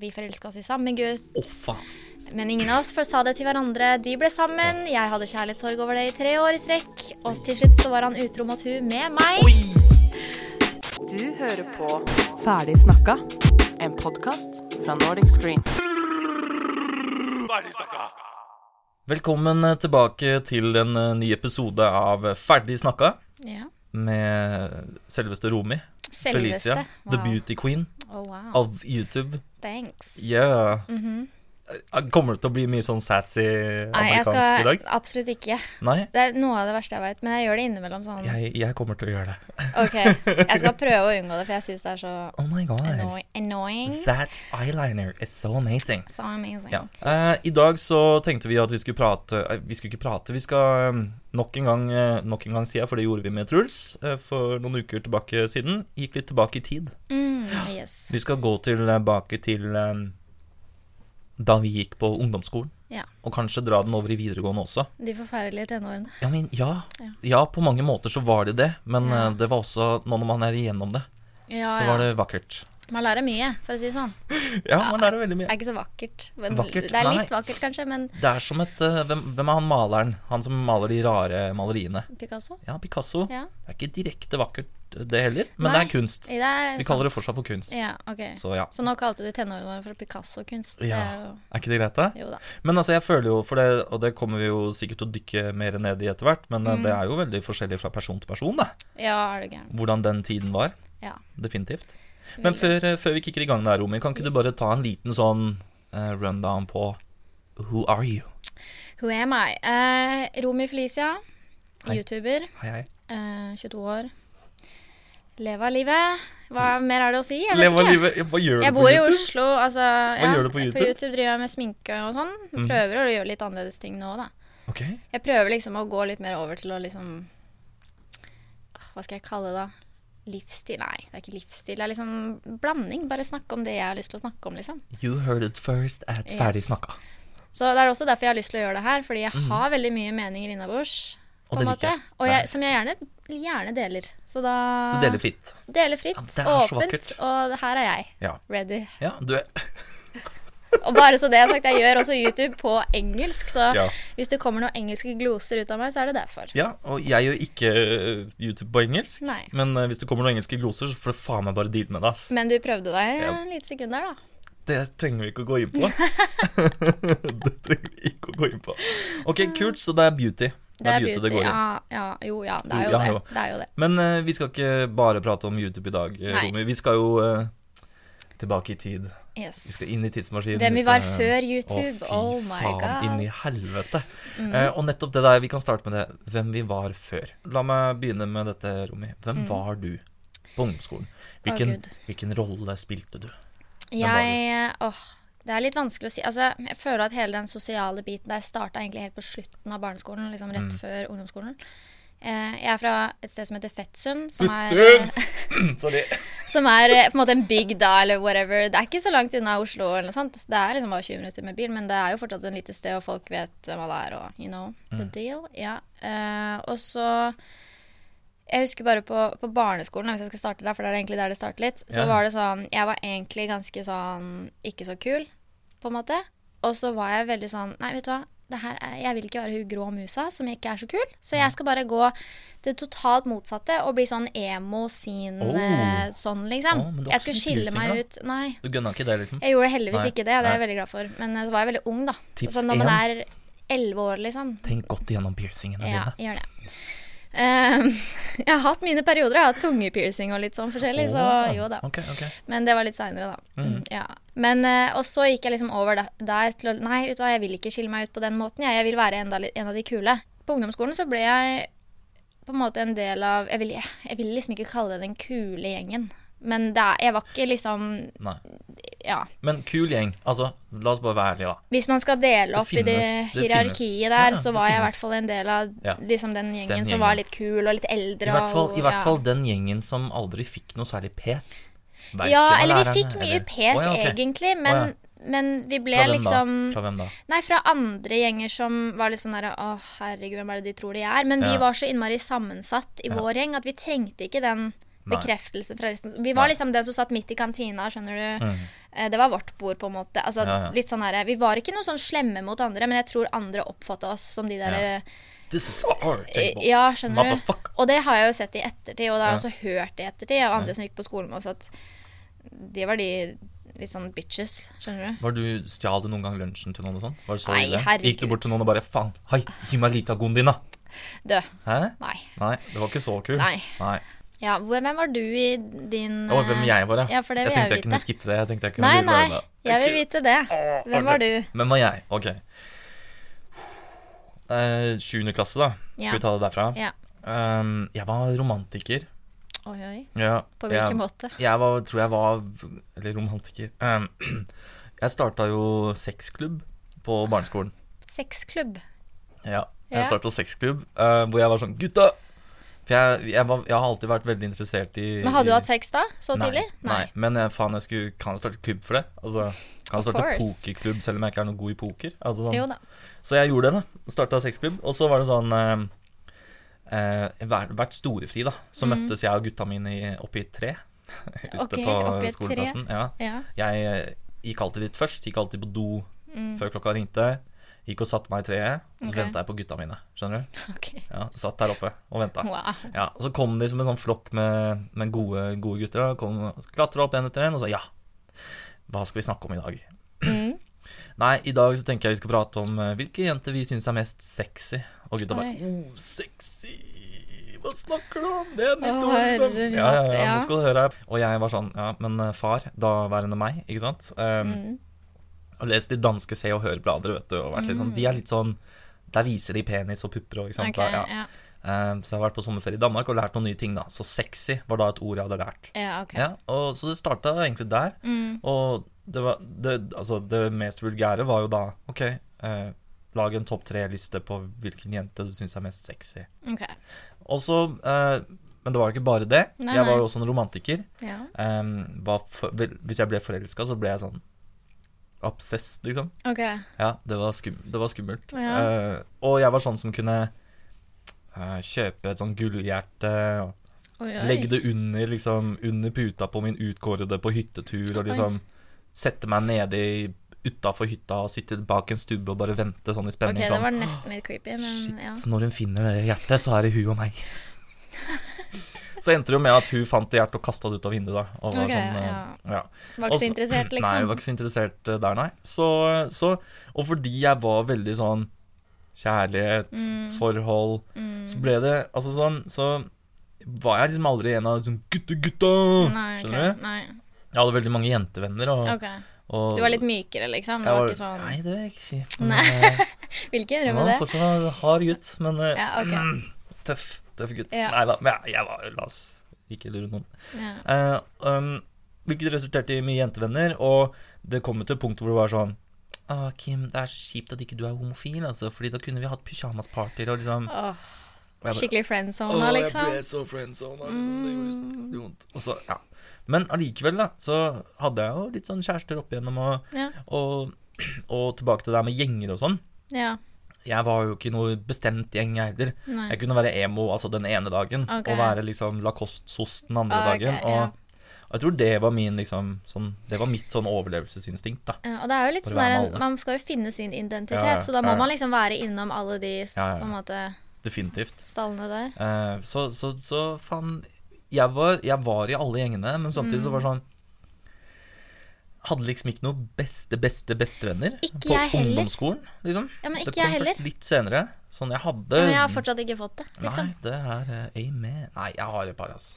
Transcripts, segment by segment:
Vi forelska oss i samme gutt, faen. men ingen av oss sa det til hverandre. De ble sammen, jeg hadde kjærlighetssorg over det i tre år i strekk, og til slutt så var han utro mot hun med meg. Oi! Du hører på Ferdig snakka, en podkast fra Nordic Screen. Ferdig snakka. Velkommen eh, tilbake til en eh, ny episode av Ferdig snakka Ja. med selveste Romi. Selveste. Felicia, the beauty queen Oh, wow. Av YouTube. Thanks. Yeah. Mhm. Eh, Kommer det til å bli mye sånn sassy Nei, jeg amerikansk i dag? absolutt ikke. Nei, Det er noe av det verste jeg vet, men jeg gjør det innimellom sånn. jeg, jeg kommer til å gjøre det. Ok, jeg skal prøve å unngå det, for jeg syns det er så Oh my god. annoying. That eyeliner is so amazing. So amazing. Ja. Uh, I dag så tenkte vi at vi skulle prate uh, Vi skulle ikke prate, vi skal um, nok en gang uh, Nok en gang si jeg, for det gjorde vi med Truls for noen uker tilbake siden. Gikk litt tilbake i tid. Mm, yes. Vi skal gå tilbake til eh, da vi gikk på ungdomsskolen. Ja. Og kanskje dra den over i videregående også. De forferdelige tenårene. Ja, men ja. Ja. På mange måter så var det det. Men eh, det var også, nå når man er igjennom det, Ja, så var det vakkert. Man lærer mye, for å si det sånn. Ja, man lærer veldig mye. Det er ikke så vakkert. Men Vakkert? Det er litt Nei. vakkert, kanskje, men Det er som et eh, hvem, hvem er han maleren? Han som maler de rare maleriene. Picasso? Ja, Picasso. Ja. Det er ikke direkte vakkert, det heller, men Nei. det er kunst. Det er Vi kaller det fortsatt for kunst. Ja, okay. Så ja. Så nå kalte du tenårene våre for Picasso-kunst. Ja. er jo Er ikke det greit, det? Jo da. Men altså, jeg føler jo for det, og det kommer vi jo sikkert til å dykke mer ned i etter hvert, men eh, Mm. det er jo veldig forskjellig fra person til person, da. Ja, er det gærent. Hvordan den tiden var. Ja. Definitivt. Men før, eh, før vi kicker i gang der, Romi, kan ikke Yes. du bare ta en liten sånn uh, rundown på Who are you? Who am I? Uh, Romy Felicia. Hei. YouTuber. Hei, hei. Uh, 22 år. Leve av livet. Hva mer er det å si? Jeg Leve av livet. Hva gjør Jeg du på bor i YouTube? Oslo. Altså, ja, gjør du på YouTube? På YouTube driver jeg med sminke og sånn. Prøver Prøver å gjøre litt annerledes ting nå, da. Okay. Jeg prøver liksom å gå litt mer over til å liksom Ah, Hva skal jeg kalle det, da? Livsstil? Nei, det er ikke livsstil. Det er liksom blanding. Bare snakke om det jeg har lyst til å snakke om, liksom. You heard it first at Yes. Ferdig snakka. Så det er også derfor jeg har lyst til å gjøre det her, fordi jeg mm. har veldig mye meninger innabords. Og det måte. jeg. Og jeg, som jeg gjerne, gjerne deler. Så da Du deler fritt. Deler fritt, Ja, åpent, og her er jeg. Ja. Ready. Ja, du er Og bare så det jeg har sagt, jeg gjør også YouTube på engelsk, så Ja. hvis det kommer noen engelske gloser ut av meg, så er det derfor. Ja, og jeg gjør ikke eh, YouTube på engelsk. Nei. Men eh, hvis det kommer noen engelske gloser, så får du faen meg bare deale med det. ass. Men du prøvde deg Ja. en liten sekund der, da. Det trenger vi ikke å gå inn på. det trenger vi ikke å gå inn på. Ok, kult, så det er beauty. Det er beauty det går i. Ja, ja, jo, ja. Det er jo Ja, det. Det er jo det. Men uh, vi skal ikke bare prate om YouTube i dag, eh, Romy. Vi skal jo uh, tilbake i tid. Yes. Vi skal inn i tidsmaskinen. Hvem vi skal- var før Å, YouTube. fy Oh my faen, inn i helvete. Mm. Uh, og nettopp det der, vi kan starte med det. Hvem vi var før. La meg begynne med dette, Romy. Hvem var du på ungdomsskolen? Hvilken, oh, hvilken rolle spilte du? Hvem Jeg Åh, det er litt vanskelig å si. Altså, jeg føler at hele den sosiale biten der starta egentlig helt på slutten av barneskolen, liksom rett Mm. før ungdomsskolen. Eh, jeg er fra et sted som heter Fettsund, som er, som er eh, på en måte en bygd da, eller whatever. Det er ikke så langt unna Oslo, eller noe sånt. Det er liksom bare 20 minutter med bil, men det er jo fortsatt en lite sted, og folk vet hvem alle er, og you know the Mm. deal. Ja. Eh, og så Jeg husker bare på, på barneskolen, hvis jeg skal starte der, for det er egentlig der det starter litt, så Ja. var det sånn Jeg var egentlig ganske sånn ikke så kul, på en måte. Og så var jeg veldig sånn Nei, vet du hva. Det her er, jeg vil ikke være hun grå musa som ikke er så kul. Så jeg skal bare gå det totalt motsatte og bli sånn emo sin Oh. eh, sånn, liksom. Oh, jeg skulle skille meg ut Nei. Du gønna ikke det, liksom? Jeg gjorde heldigvis Nei, ikke det, og det er jeg veldig glad for. Men eh, så var jeg veldig ung, da. Tips så når man er elleve år, liksom. Tenk godt igjennom piercingene Ja, dine. gjør det. Ehm, jeg har hatt mine perioder. Jeg har hatt tungepiercing og litt sånn forskjellig, så jo da. Okay, okay. Men det var litt seinere, da. Mm, ja. Men, eh, og så gikk jeg liksom over der, til å Nei, vet du hva, jeg vil ikke skille meg ut på den måten. Jeg, jeg vil være enda, en av de kule. På ungdomsskolen så ble jeg på en måte en del av Jeg vil, jeg vil liksom ikke kalle det den kule gjengen. Men er, jeg var ikke liksom Nei. Ja. Men kul gjeng. Altså, la oss bare være ærlige, da. Hvis man skal dele opp i det finnes- det hierarkiet det der, Ja, så var jeg i hvert fall en del av liksom den gjengen, Den som var litt kul og litt eldre. I hvert fall, og, i hvert fall den gjengen som aldri fikk noe særlig pes. Verken Ja, eller vi fikk mye eller- pes, oh, ja, ok. egentlig, men, oh, men vi ble liksom? Fra hvem da? Nei, fra andre gjenger som var litt sånn derre Å, herregud, hvem er det de tror de er? Men vi Ja. var så innmari sammensatt i Ja. vår gjeng at vi trengte ikke den bekreftelsen bekreftelse fra resten. Vi var Nei. liksom den som satt midt i kantina, skjønner du. Mm. Eh, Det var vårt bord, på en måte. Altså, Ja, ja. litt sånn her, Vi var ikke noe sånn slemme mot andre, men jeg tror andre oppfatta oss som de der Ja. eh, This is our table. Ja, skjønner du. Og det har jeg jo sett i ettertid, og det har jeg også hørt i ettertid av andre som gikk på skolen med oss, at de var de litt sånn bitches, skjønner du. Var du, Stjal du noen gang lunsjen til noen? og sånn? Var det så Nei, ille? herregud. Gikk du bort til noen og bare Faen, hei, gi meg din, da. Død. Hæ? Nei. Nei, det var ikke så kult. Nei. Nei. Ja, hvem var du i din oh, hvem eh, jeg var, ja. Ja, for det vil jeg tenkte jeg jeg kunne skippe det. Jeg tenkte jeg kunne Nei, nei, det. jeg vil vite det. Hvem var du? Hvem var jeg? Ok. Eh, Sjuende klasse, da. Skal Ja. vi ta det derfra? Ja. Um, jeg var romantiker. Oi, oi. Ja, På hvilken jeg, måte? Jeg var, tror jeg var Eller romantiker. Um, jeg starta jo sexklubb på barneskolen. Sexklubb. Ja, Ja. jeg starta sexklubb uh, hvor jeg var sånn Gutta! For jeg, jeg, var, jeg har alltid vært veldig interessert i Men hadde du hatt sex da? Så nei, tidlig? Nei. Men jeg, faen, jeg skulle, kan jeg starte klubb for det? Altså, kan jeg starte pokerklubb selv om jeg ikke er noe god i poker? Altså, sånn. Så jeg gjorde det, da. Starta sexklubb. Og så var det sånn eh, eh, hver- Hvert storefri, da, så Mm. møttes jeg og gutta mine oppe i et tre. Ute Ok, på skoleplassen. Ja. Ja. Jeg eh, gikk alltid dit først. Gikk alltid på do Mm. før klokka ringte. Gikk og satte meg i treet, og så okay. venta jeg på gutta mine. Skjønner du? Ok. Ja, Satt der oppe og venta. Wow. Ja, og så kom de som en sånn flokk med, med gode, gode gutter. da. Kom, Klatra opp en etter en og sa ja. Hva skal vi snakke om i dag? Mm. Nei, i dag så tenker jeg vi skal prate om eh, hvilke jenter vi syns er mest sexy. Og gutta bare oh, sexy! Hva snakker du om? Det er nytt ord, liksom. Ja, ja, ja, ja. nå skal du høre. Og jeg var sånn, ja, men eh, far, daværende meg, ikke sant. Um, Mm. Og lest litt danske Se og Hør-blader, vet du. Og vært litt sånn, de er litt sånn Der viser de penis og pupper og ikke sant. Okay, Da, ja. ja. Um, så jeg har vært på sommerferie i Danmark og lært noen nye ting, da. Så sexy var da et ord jeg hadde lært. Ja, okay. Ja, og Så det starta egentlig der. Mm. Og det, var, det, altså, det mest vulgære var jo da OK, eh, lag en topp tre-liste på hvilken jente du syns er mest sexy. Okay. Og så eh, Men det var jo ikke bare det. Nei, jeg var jo også en romantiker. Ja. Um, for, hvis jeg ble forelska, så ble jeg sånn obsessed, liksom. Okay. Ja, det var, skum, det var skummelt. Ja. Uh, og jeg var sånn som kunne uh, kjøpe et sånn gullhjerte Oi, oi. legge det under, liksom, under puta på min utkårede på hyttetur, og liksom sette meg nede i- utafor hytta og sitte bak en stubbe og bare vente sånn i Ok, Okay, det sånn. var nesten litt creepy, men Shit, ja. når hun finner det hjertet, så er det hun og meg. så endte det jo med at hun fant det hjertet og kasta det ut av vinduet, da. Og var Ok, sånn, eh, ja. ja. Var ikke så interessert, liksom? Nei, var ikke så interessert eh, der, nei. Så, så, og fordi jeg var veldig sånn kjærlighet, Mm. forhold, så ble det altså sånn Så var jeg liksom aldri en av sånn gutte-gutta. Skjønner du? Nei. Jeg hadde veldig mange jentevenner. Og, Ok. og Du var litt mykere, liksom? Jeg var ikke sånn Nei, det vil jeg ikke si. Men, eh, det? jeg var det? fortsatt hard gutt, men Ja, ok. Mm, tøff. Tøff gutt. Ja. Nei da, men jeg, jeg var La oss ikke lure noen. Ja. Uh, um, hvilket resulterte i mye jentevenner, og det kom til et punkt hvor det var sånn ah, Kim, det er så kjipt at ikke du er homofil, altså, Fordi da kunne vi hatt pyjamaspartyer og liksom bare, skikkelig friendzona, «Åh, liksom. Jeg ble så friendzona, liksom. Det gjorde så vondt. Og så, ja. Men allikevel, da, så hadde jeg jo litt sånn kjærester opp igjennom, og, Ja. og, og tilbake til det der med gjenger og sånn. ja. Jeg var jo ikke noe bestemt gjeng, jeg heller. Jeg kunne være emo altså den ene dagen, okay. og være liksom Lacoste-sos den andre okay, dagen. Og, ja. og jeg tror det var min liksom sånn, Det var mitt sånn overlevelsesinstinkt, da. Ja, og det er jo litt sånn der. Man skal jo finne sin identitet, Ja, så da må man liksom være innom alle de på en måte Definitivt. stallene der. Uh, så, så, så faen jeg var, jeg var i alle gjengene, men samtidig så var det sånn Hadde liksom ikke noen beste, beste bestevenner Ikke på ungdomsskolen, liksom. Ja, men det ikke kom jeg heller. først litt senere. Sånn, jeg hadde Ja, men jeg har fortsatt ikke fått det, liksom. Nei, det er eh, amen. Nei, jeg har et par, ass.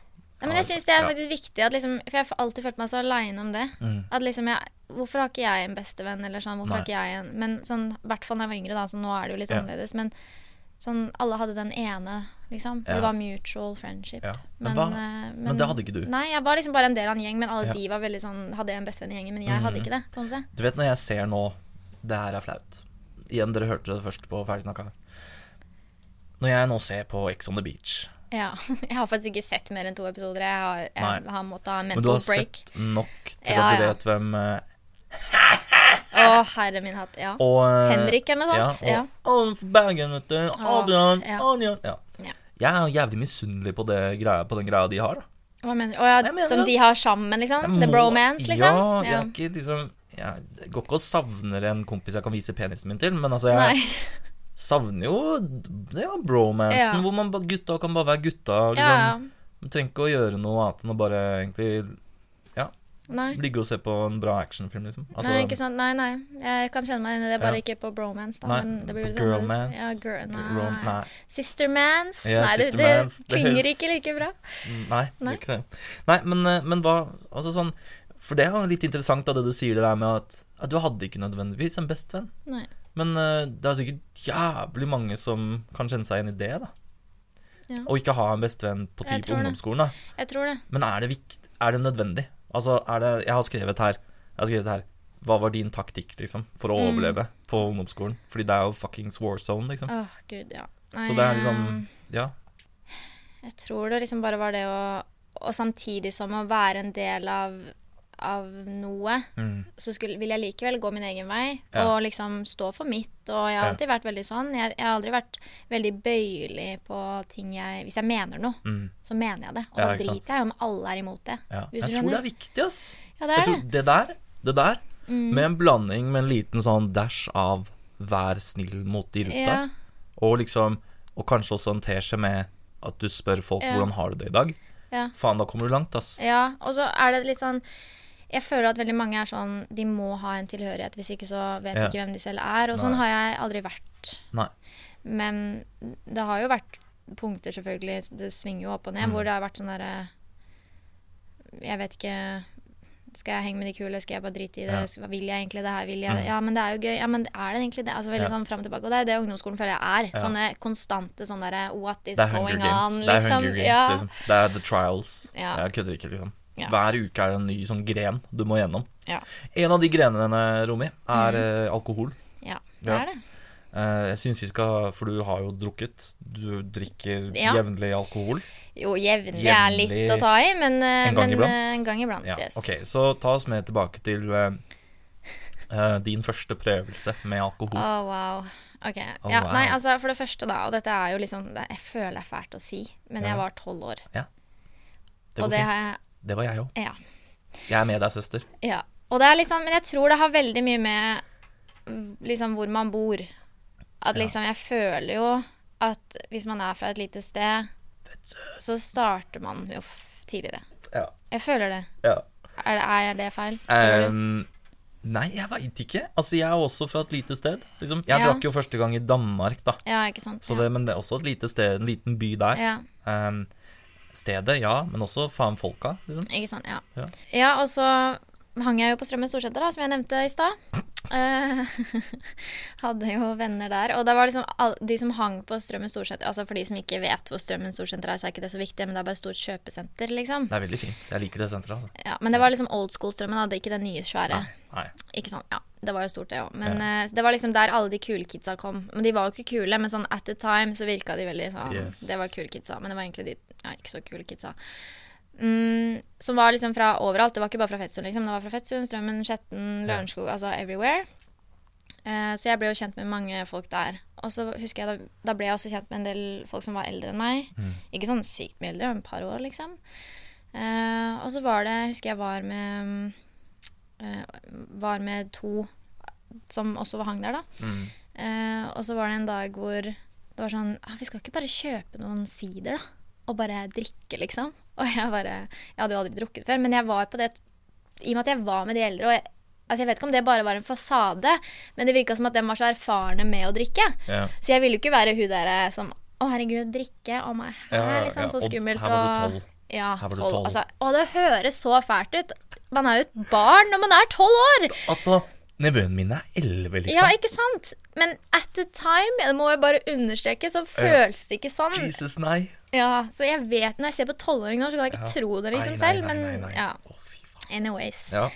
Nei, men jeg syns det er Ja. faktisk viktig at liksom For jeg har alltid følt meg så aleine om det. Mm. At liksom jeg Hvorfor har ikke jeg en bestevenn, eller sånn? Hvorfor Nei. har ikke jeg en Men sånn, i hvert fall da jeg var yngre, da, så nå er det jo litt Ja. annerledes. Men sånn Alle hadde den ene, liksom. Ja. det var mutual friendship. Ja. Men, Men eh, men det hadde ikke du. Nei, jeg var liksom bare en del av en gjeng, men alle Ja. de var veldig sånn Hadde en bestevenn i gjengen, men jeg hadde Mhm. ikke det. på en måte. Du vet når jeg ser nå Det her er flaut. Igjen, dere hørte det først på Ferdig snakka. Når jeg nå ser på Ex on the Beach Ja. Jeg har faktisk ikke sett mer enn to episoder. Jeg har, jeg har måttet ha mental break. Men du har break. sett nok til Ja, at du vet hvem eh, Å, herre min hatt. Ja. og, eh, Henrik eller noe sånt. Ja, og Å, Bergen, vet du. Adrian. ja. Adrian. Ja. Ja. Jeg er jævlig misunnelig på, det greia, på den greia de har, da. Hva mener du? Oh, ja, mener som de har sammen, liksom? The bromance, liksom? Ja, jeg er ikke liksom Jeg går ikke og savner en kompis jeg kan vise penisen min til, men altså, jeg Nei. savner jo det ja, bromansen, Ja. hvor man, gutta kan bare være gutta. Liksom, ja. Man trenger ikke å gjøre noe annet enn å bare egentlig Nei. ligge og se på en bra actionfilm, liksom. Altså, nei, ikke sant. Nei, nei. Jeg kan kjenne meg inn i det, bare Ja. ikke på bromance, da. Nei, men det blir litt annerledes. Ja, girl, nei. rom- nei. Sistermans. Ja, nei, det, det det klinger ikke like bra. Nei, det Nei. ikke det. Nei, men, eh, men hva Altså sånn For det er litt interessant, da, det du sier det der med at, at du hadde ikke nødvendigvis en bestevenn. Men uh, det er sikkert jævlig mange som kan kjenne seg igjen i det, da. Ja. Å ikke ha en bestevenn på type ungdomsskolen, da. Jeg tror det. Men er det, vikt, er det nødvendig? Altså, er det Jeg har skrevet her Jeg har skrevet her Hva var din taktikk, liksom, for å Mm. overleve på ungdomsskolen? Fordi det er jo fuckings war zone, liksom. Åh, gud, ja. Nei, Så det er liksom eh, Ja. Jeg tror det liksom bare var det å Og samtidig som å være en del av, av noe, Mm. så skulle, vil jeg likevel gå min egen vei Ja. og liksom stå for mitt. Og jeg har alltid vært veldig sånn. Jeg, jeg har aldri vært veldig bøyelig på ting jeg Hvis jeg mener noe, Mm. så mener jeg det. Og Ja, da driter jeg i om alle er imot det. ja. Jeg tror det er viktig, ass. Ja, det Jeg er det. det der, det der Mm. med en blanding med en liten sånn dash av vær snill mot de rundt deg, Ja. og liksom Og kanskje også en teskje med at du spør folk hvordan har du det i dag. Ja. Faen, da kommer du langt, ass. Ja, og så er det litt sånn Jeg føler at veldig mange er sånn De må ha en tilhørighet, hvis ikke så vet de Ja. ikke hvem de selv er. Og sånn har jeg aldri vært. Nei. Men det har jo vært punkter, selvfølgelig, det svinger jo opp og ned, Mm. hvor det har vært sånn derre Jeg vet ikke Skal jeg henge med de kule? Skal jeg bare drite i det? Ja. Vil jeg egentlig det her? Vil jeg det? Mm. Ja, men det er jo gøy. Ja, men er det egentlig det? Altså veldig Ja. sånn fram og tilbake. Og det er jo det ungdomsskolen føler jeg er. Ja. Sånne konstante sånne derre What is Det going Games. on? Det er liksom. Hunger Games, ja. liksom. Det er The Trials. Ja. Jeg kødder ikke, liksom. Ja. Hver uke er det en ny sånn gren du må gjennom. Ja. En av de grenene, Romi, er mm. alkohol. ja, det Ja. er det. Eh, jeg syns vi skal For du har jo drukket. Du drikker Ja. jevnlig alkohol. Jo, jevnlig er litt å ta i, men, eh, En gang men iblant? eh, en gang iblant. Ja, yes. ok, Så ta oss med tilbake til eh, eh, din første prøvelse med alkohol. Å, wow. Ok. oh, ja, wow. Nei, altså, for det første, da, og dette er jo liksom Jeg føler det er fælt å si, men Ja. jeg var tolv år. det og det fint. har jeg Det var jeg òg. Ja. Jeg er med deg, søster. ja. Og det er liksom Men jeg tror det har veldig mye med liksom hvor man bor. At liksom Jeg føler jo at hvis man er fra et lite sted, så starter man jo tidligere. Ja. Jeg føler det. ja. Er det, er det feil? Um. Nei, jeg veit ikke. Altså, jeg er også fra et lite sted. Liksom. Jeg Ja. drakk jo første gang i Danmark, da. Ja, ikke sant. Det, men det er også et lite sted, en liten by der. ja. Stedet, ja, men også faen folka, liksom. Ikke sant, ja. Ja. ja. og så hang jeg jo på Strømmen Storsenter, da, som jeg nevnte i stad. Eh, hadde jo venner der. Og det var liksom all, de som hang på Strømmen Storsenter Altså for de som ikke vet hvor Strømmen Storsenter er, så er ikke det så viktig, men det er bare et stort kjøpesenter, liksom. Det er veldig fint. Jeg liker det senteret, altså. Ja, men det var liksom old school-strømmen, da, ikke den nye svære. Nei, nei. Ikke sant, ja. Det var jo stort, det òg. Men eh, det var liksom der alle de kule kidsa kom. Men de var jo ikke kule, men sånn at the time så virka de veldig sånn Yes. Det var kule kidsa. Men det var egentlig de ja, ikke så kule kidsa. Mm, som var liksom fra overalt. Det var ikke bare fra Fettsund, liksom. Det var fra Fettsund, Strømmen, Skjetten, Ja. Altså everywhere. Uh, så jeg ble jo kjent med mange folk der. Og så husker jeg da, da ble jeg også kjent med en del folk som var eldre enn meg. Mm. Ikke sånn sykt mye eldre, men et par år, liksom. Uh, og så var det Husker jeg var med uh, Var med to som også var hang der, da. Mm. Og så var det en dag hvor det var sånn ah, Vi skal ikke bare kjøpe noen sider, da? Og bare drikke, liksom? Og jeg bare Jeg hadde jo aldri drukket før, men jeg var på det I og med at jeg var med de eldre, og jeg, altså jeg vet ikke om det bare var en fasade, men det virka som at de var så erfarne med å drikke. Ja. Så jeg ville jo ikke være hun der som Å, herregud, drikke. Å, meg her, liksom. Så skummelt. her var du tolv. Ja, tolv. Altså, og det høres så fælt ut. Man er jo et barn når man er tolv år. Altså, nevøen min er elleve, liksom. Ja, ikke sant? Men at the time, det må jeg bare understreke, så føles det ikke sånn. Jesus, nei. Ja, Så jeg vet, når jeg ser på tolvåringer, så kan jeg ikke Ja. tro det liksom Nei, nei, selv. Men nei, nei. ja, Å, fy faen. anyways. Ja.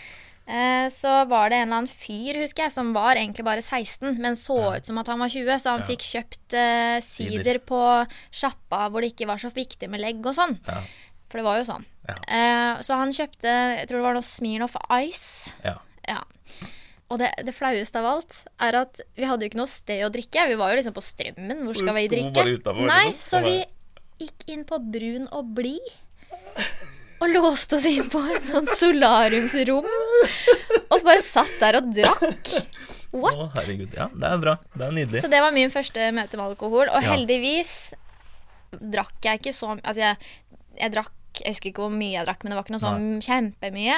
Eh, så var det en eller annen fyr, husker jeg, som var egentlig bare 16, men så Ja. ut som at han var 20, så han fikk kjøpt eh, sider på sjappa hvor det ikke var så viktig med legg og sånn. Ja. For det var jo sånn. Eh, så han kjøpte, jeg tror det var noe Smirnoff Ice. Ja. Ja. Og det, det flaueste av alt er at vi hadde jo ikke noe sted å drikke. Vi var jo liksom på Strømmen. Hvor skal vi drikke? bare utenfor, Nei, liksom? så vi gikk inn på Brun og Blid. og låste oss inn på et sånt solariumsrom. Og bare satt der og drakk. What? Å, herregud. Ja, det er bra. Det er nydelig. Så det var min første møte med alkohol. Og Ja. heldigvis drakk jeg ikke så mye Altså, jeg, jeg drakk Jeg husker ikke hvor mye jeg drakk, men det var ikke noe sånn kjempemye.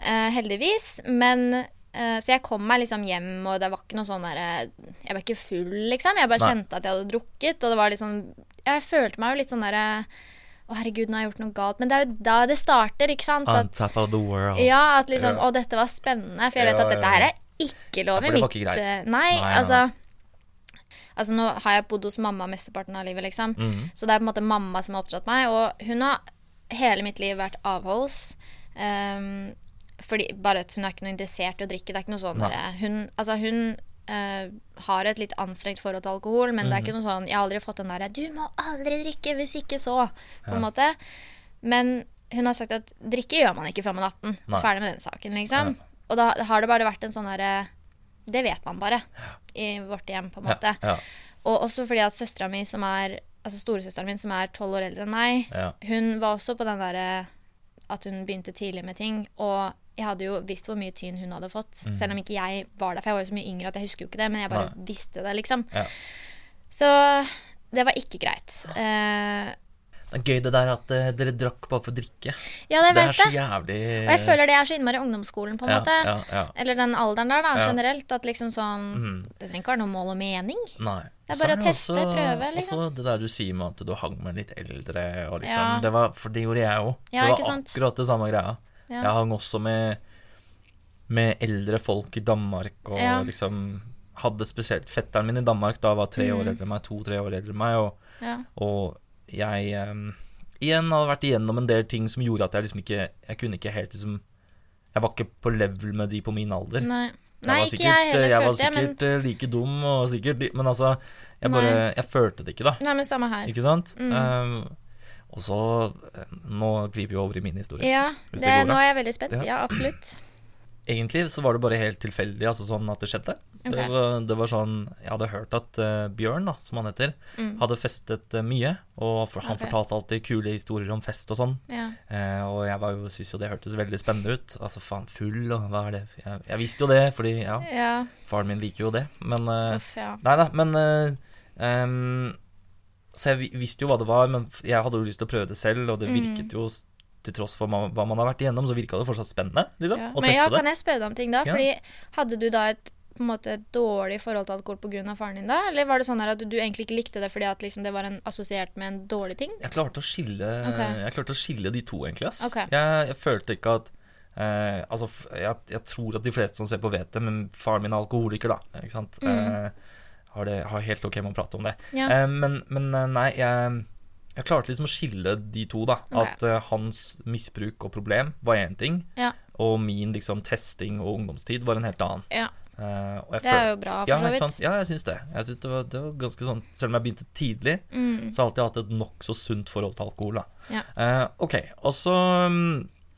Eh, heldigvis. Men eh, Så jeg kom meg liksom hjem, og det var ikke noe sånn derre Jeg ble ikke full, liksom. Jeg bare Nei. kjente at jeg hadde drukket, og det var litt sånn Jeg følte meg jo litt sånn derre Å, herregud, nå har jeg gjort noe galt. Men det er jo da det starter, ikke sant? At, of the world. ja, at liksom. Å, dette var spennende. For jeg vet at dette her er ikke lov i mitt ikke greit. eh, Nei, Nei, nei, altså Altså Nå har jeg bodd hos mamma mesteparten av livet, liksom. Mm. Så det er på en måte mamma som har oppdratt meg. Og hun har hele mitt liv vært avholds. ehm, fordi Bare at hun er ikke noe interessert i å drikke. Det er ikke noe sånn. Hun, altså hun Uh, har et litt anstrengt forhold til alkohol, men det er Mhm. ikke noe sånn Jeg har aldri fått den derre 'Du må aldri drikke, hvis ikke så', på en måte. Men hun har sagt at drikke gjør man ikke før man er 18. Nei. Ferdig med den saken, liksom. Ja. Og da har det bare vært en sånn derre Det vet man bare i vårt hjem, på en måte. Ja, ja, Og også fordi at søstera mi, som er Altså storesøsteren min, som er tolv år eldre enn meg, ja. hun var også på den derre At hun begynte tidlig med ting. Og jeg hadde jo visst hvor mye tyn hun hadde fått. Selv om ikke jeg var der, for jeg var jo så mye yngre at jeg husker jo ikke det. Men jeg bare Nei. visste det, liksom. Ja. Så det var ikke greit. Uh, Det er gøy det der at uh, dere drakk bare for å drikke. ja, jeg Det er så jævlig Og jeg føler det er så innmari ungdomsskolen, på en ja, måte. Ja. Eller den alderen der, da, generelt. At liksom sånn mm. Det trenger ikke være noe mål og mening. Nei. Det er bare å teste, også, prøve, liksom. Også det der du sier med at du hang med litt eldre og liksom det var, For det gjorde jeg òg. Ja, det var akkurat det samme greia. Ja. Jeg hang også med, med eldre folk i Danmark og Ja. liksom hadde spesielt Fetteren min i Danmark da var tre Mm. år eldre enn meg, to-tre år eldre enn meg, og, Ja. og jeg um, igjen hadde vært igjennom en del ting som gjorde at jeg liksom ikke Jeg kunne ikke helt liksom Jeg var ikke på level med de på min alder. Nei. Jeg Nei, sikkert, ikke jeg heller, jeg var følte jeg. Men, sikkert eh, like dum og sikkert Men altså, jeg bare. Jeg følte det ikke, da. nei, men samme her. Ikke sant? Mm. Um, og så eh, Nå glir vi over i min historie. Ja, det, det går nå er jeg veldig spent. Ja. Ja, absolutt. Egentlig så var det bare helt tilfeldig, altså sånn at det skjedde. Okay. Det, var, det var sånn Jeg hadde hørt at uh, Bjørn, da, som han heter, Mm. hadde festet uh, mye. Og for, han okay. fortalte alltid kule historier om fest og sånn. Ja. Uh, og jeg var jo, syntes jo det hørtes veldig spennende ut. Altså faen, full og hva er det Jeg, jeg visste jo det, fordi ja, ja. faren min liker jo det. Men Uff. Nei da, men em, Så jeg visste jo hva det var, men jeg hadde jo lyst til å prøve det selv, og det Mm. virket jo til tross for hva man har vært igjennom, så virka det fortsatt spennende, liksom, ja. å Men teste ja, det. kan jeg spørre deg om ting da? Fordi hadde du da et på en måte dårlig forhold til alkohol pga. faren din da? Eller var det sånn at du, du egentlig ikke likte det fordi at liksom det var en, assosiert med en dårlig ting? Jeg klarte å skille okay. Jeg klarte å skille de to, egentlig. Ass. Okay. Jeg, jeg følte ikke at eh, Altså, jeg, jeg tror at de fleste som ser på, vet det, men faren min er alkoholiker, da. Ikke sant? Eh, har, det, har helt ok med å prate om det. Ja. Eh, men, men eh, nei, jeg, jeg klarte liksom å skille de to, da. Okay. At uh, hans misbruk og problem var én ting, Ja. og min liksom testing og ungdomstid var en helt annen. ja. Uh, Det er jo bra, for ja, så vidt. sant? Ja, jeg syns det. Jeg synes det, var, det var ganske sånn Selv om jeg begynte tidlig, Mm. så har jeg alltid hatt et nokså sunt forhold til alkohol. Da. Ja. Eh, ok, og så um,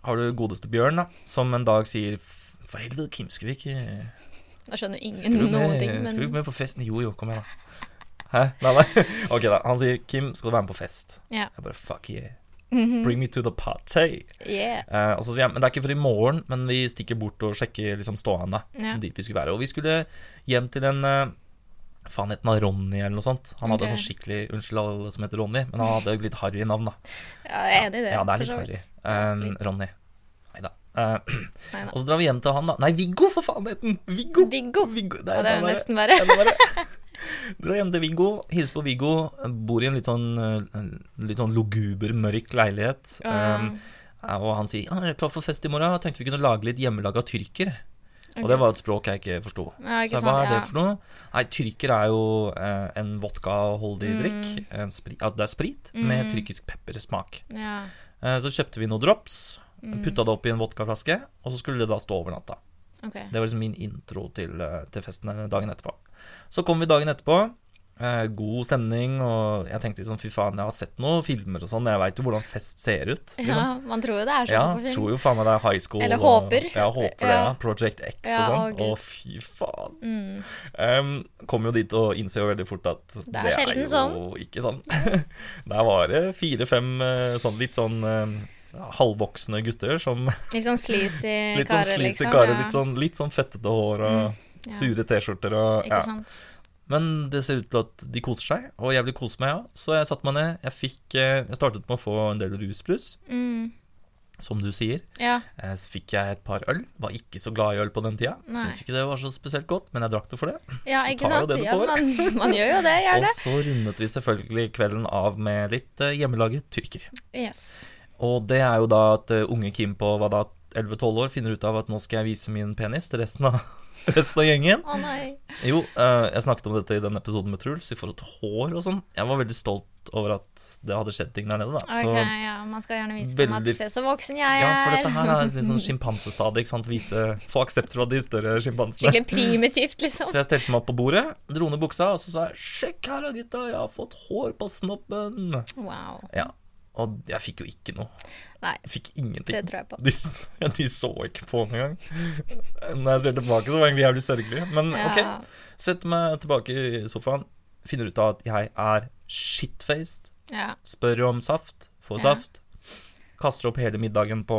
har du godeste Bjørn, da, som en dag sier For helvete, Kim, skal vi ikke Da skjønner ingen du noen ting. Men... skal du med på festen? Jo, jo, kom igjen, da. Hæ? Nei, nei. Ok, da. Han sier Kim, skal du være med på fest? ja. Jeg bare fuck yeah. Mhm. Bring me to the party. Yeah. Uh, og så sier jeg men det er ikke for i morgen, men vi stikker bort og sjekker liksom stående. Yeah. Dit vi skulle være. Og vi skulle hjem til en uh, Faen, het han Ronny eller noe sånt? Han hadde okay. sånn skikkelig Unnskyld alle som heter Ronny, men han hadde et litt harry navn, da. ja, jeg er enig i det. Ja, det er litt harry. Um. Ronny. Nei da. Eh, og så drar vi hjem til han, da. Nei, Viggo, for faen het han! Viggo! Viggo. Viggo. Ja, det er jo nesten verre. Drar hjem til Viggo, hilser på Viggo. Bor i en litt sånn, eh, litt sånn luguber, mørk leilighet. Um, og han sier 'Jeg er klar for fest i morgen. Tenkte vi kunne lage litt hjemmelaga tyrker'. Og det var et språk jeg ikke forsto. Ja, Så jeg, hva er det for noe? Nei, tyrker er jo eh, en vodkaholdig Mm. drikk. En spri, ja, det er sprit med tyrkisk peppersmak. Ja. Eh, så kjøpte vi noen drops, Mm. putta det oppi en vodkaflaske, og så skulle det da stå over natta. Okay. Det var liksom min intro til, eh, til festen dagen etterpå. Så kom vi dagen etterpå. Eh, god stemning, og jeg tenkte liksom fy faen, jeg har sett noen filmer og sånn, jeg veit jo hvordan fest ser ut. Liksom. Ja, man tror jo det er sånn Ja, på film. tror jo faen meg det er high school. Eller og- håper. Ja, håper det, Ja. Project X Ja, og sånn. å, fy faen. Mm. Um, kom jo dit og innser jo veldig fort at det er sjelden jo ikke sånn. Der var det fire-fem eh, sånn litt sånn eh, halvvoksne gutter som Litt sånn sleazy Litt sånn karer, liksom. karer, litt sånn, litt sånn fettete hår og ja. sure T-skjorter og Ikke ja. sant. Men det ser ut til at de koser seg, og jeg vil kose meg, ja. Så jeg satte meg ned. Jeg fikk eh, Jeg startet med å få en del rusbrus, Mm. som du sier. Ja. Eh, Så fikk jeg et par øl. Var ikke så glad i øl på den tida. Nei. Syns ikke det var så spesielt godt, men jeg drakk det for det. ja, ikke sant. det Ja, man, man gjør jo det, Og så rundet vi selvfølgelig kvelden av med litt eh, hjemmelaget tyrker. Yes. Og det er jo da at eh, unge Kim på hva da 11-12 år finner ut av at nå skal jeg vise min penis til resten av, resten av gjengen. Å nei. Jo, eh, jeg snakket om dette i den episoden med Truls, i forhold til hår og sånn. Jeg var veldig stolt over at det hadde skjedd ting der nede, da. Ok, Så ja, man skal gjerne vise frem at veldig- se så voksen jeg er. ja, for dette her er litt sånn sjimpansestadie, ikke sant. Vise, få aksept fra de større sjimpansene. Skikkelig primitivt, liksom. Så jeg stelte meg opp på bordet, dro ned buksa, og så sa jeg 'Sjekk her da, gutta, jeg har fått hår på snoppen'. Wow. Ja, Og jeg fikk jo ikke noe. Nei, Jeg fikk ingenting. det tror jeg på. De, de så ikke på den engang. Når jeg ser tilbake, så var det egentlig jævlig sørgelig. Men Ja. ok, sett meg tilbake i sofaen, finner ut av at jeg er shitfaced, Ja. spør om saft, får Ja. saft, kaster opp hele middagen på,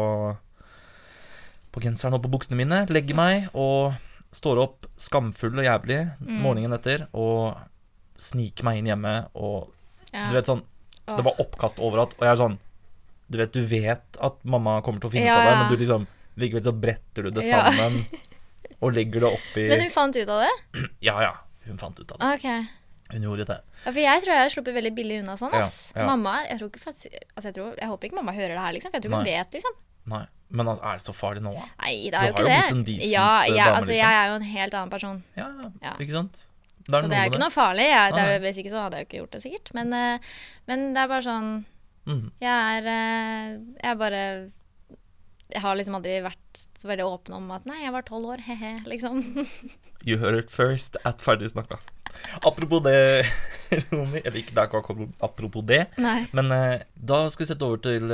på genseren og på buksene mine, legger meg og står opp skamfull og jævlig Mm. morgenen etter og sniker meg inn hjemme og du vet sånn Det var oppkast overalt, og jeg er sånn Du vet, du vet at mamma kommer til å finne Ja, ut av det, men du liksom Likevel så bretter du det Ja. sammen og legger det oppi Men hun fant ut av det? Ja, ja, hun fant ut av det. Okay. Hun gjorde det. Ja, for jeg tror jeg har sluppet veldig billig unna sånn. Ass. ja. Mamma jeg, tror ikke faktisk, altså jeg, tror, jeg håper ikke mamma hører det her, liksom. For jeg tror ikke hun vet, liksom. Nei, men altså, er det så farlig nå. Nei, det Du er jo har jo blitt en decent, ja, eh, jeg, dame, altså, liksom. jeg er jo en helt annen person. Ja, Ja. ikke sant? Det Så det er jo ikke noe farlig. Jeg, det er, hvis ikke så hadde jeg jo ikke gjort det, sikkert. Men, eh, men det er bare sånn Mhm. Jeg er eh, Jeg bare Jeg har liksom aldri vært så veldig åpen om at nei, jeg var tolv år, he-he, liksom. You heard it first at ferdig snakka. Apropos det, Romy Eller ikke det er ikke apropos det, Nei. men eh, da skal vi sette over til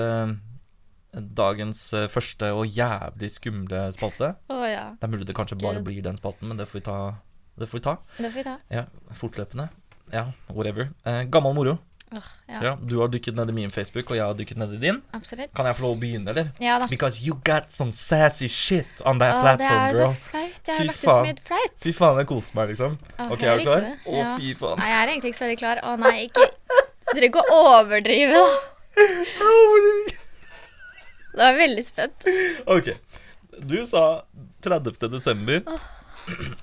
dagens første og jævlig skumle spalte. Å ja. Det er mulig det kanskje bare blir den spalten, men det får vi ta. Det får vi ta. Det får vi ta. Ja, Fortløpende. Ja, whatever. Eh, gammel moro. Oh, ja, Ja, Du har dykket ned i min Facebook, og jeg har dykket ned i din. absolutt. Kan jeg få lov å begynne, eller? Ja da. Because you got some sassy shit on that Å, det er jo så flaut. Jeg har Fy lagt ut så faen. mye flaut. Fy faen, jeg koser meg, liksom. Oh, Ok, er du klar? Å, Ja. fy faen. Nei, jeg er egentlig ikke så veldig klar. Å nei, ikke Dere går overdrive, da. Nå er jeg veldig spent. Ok. Du sa 30. desember.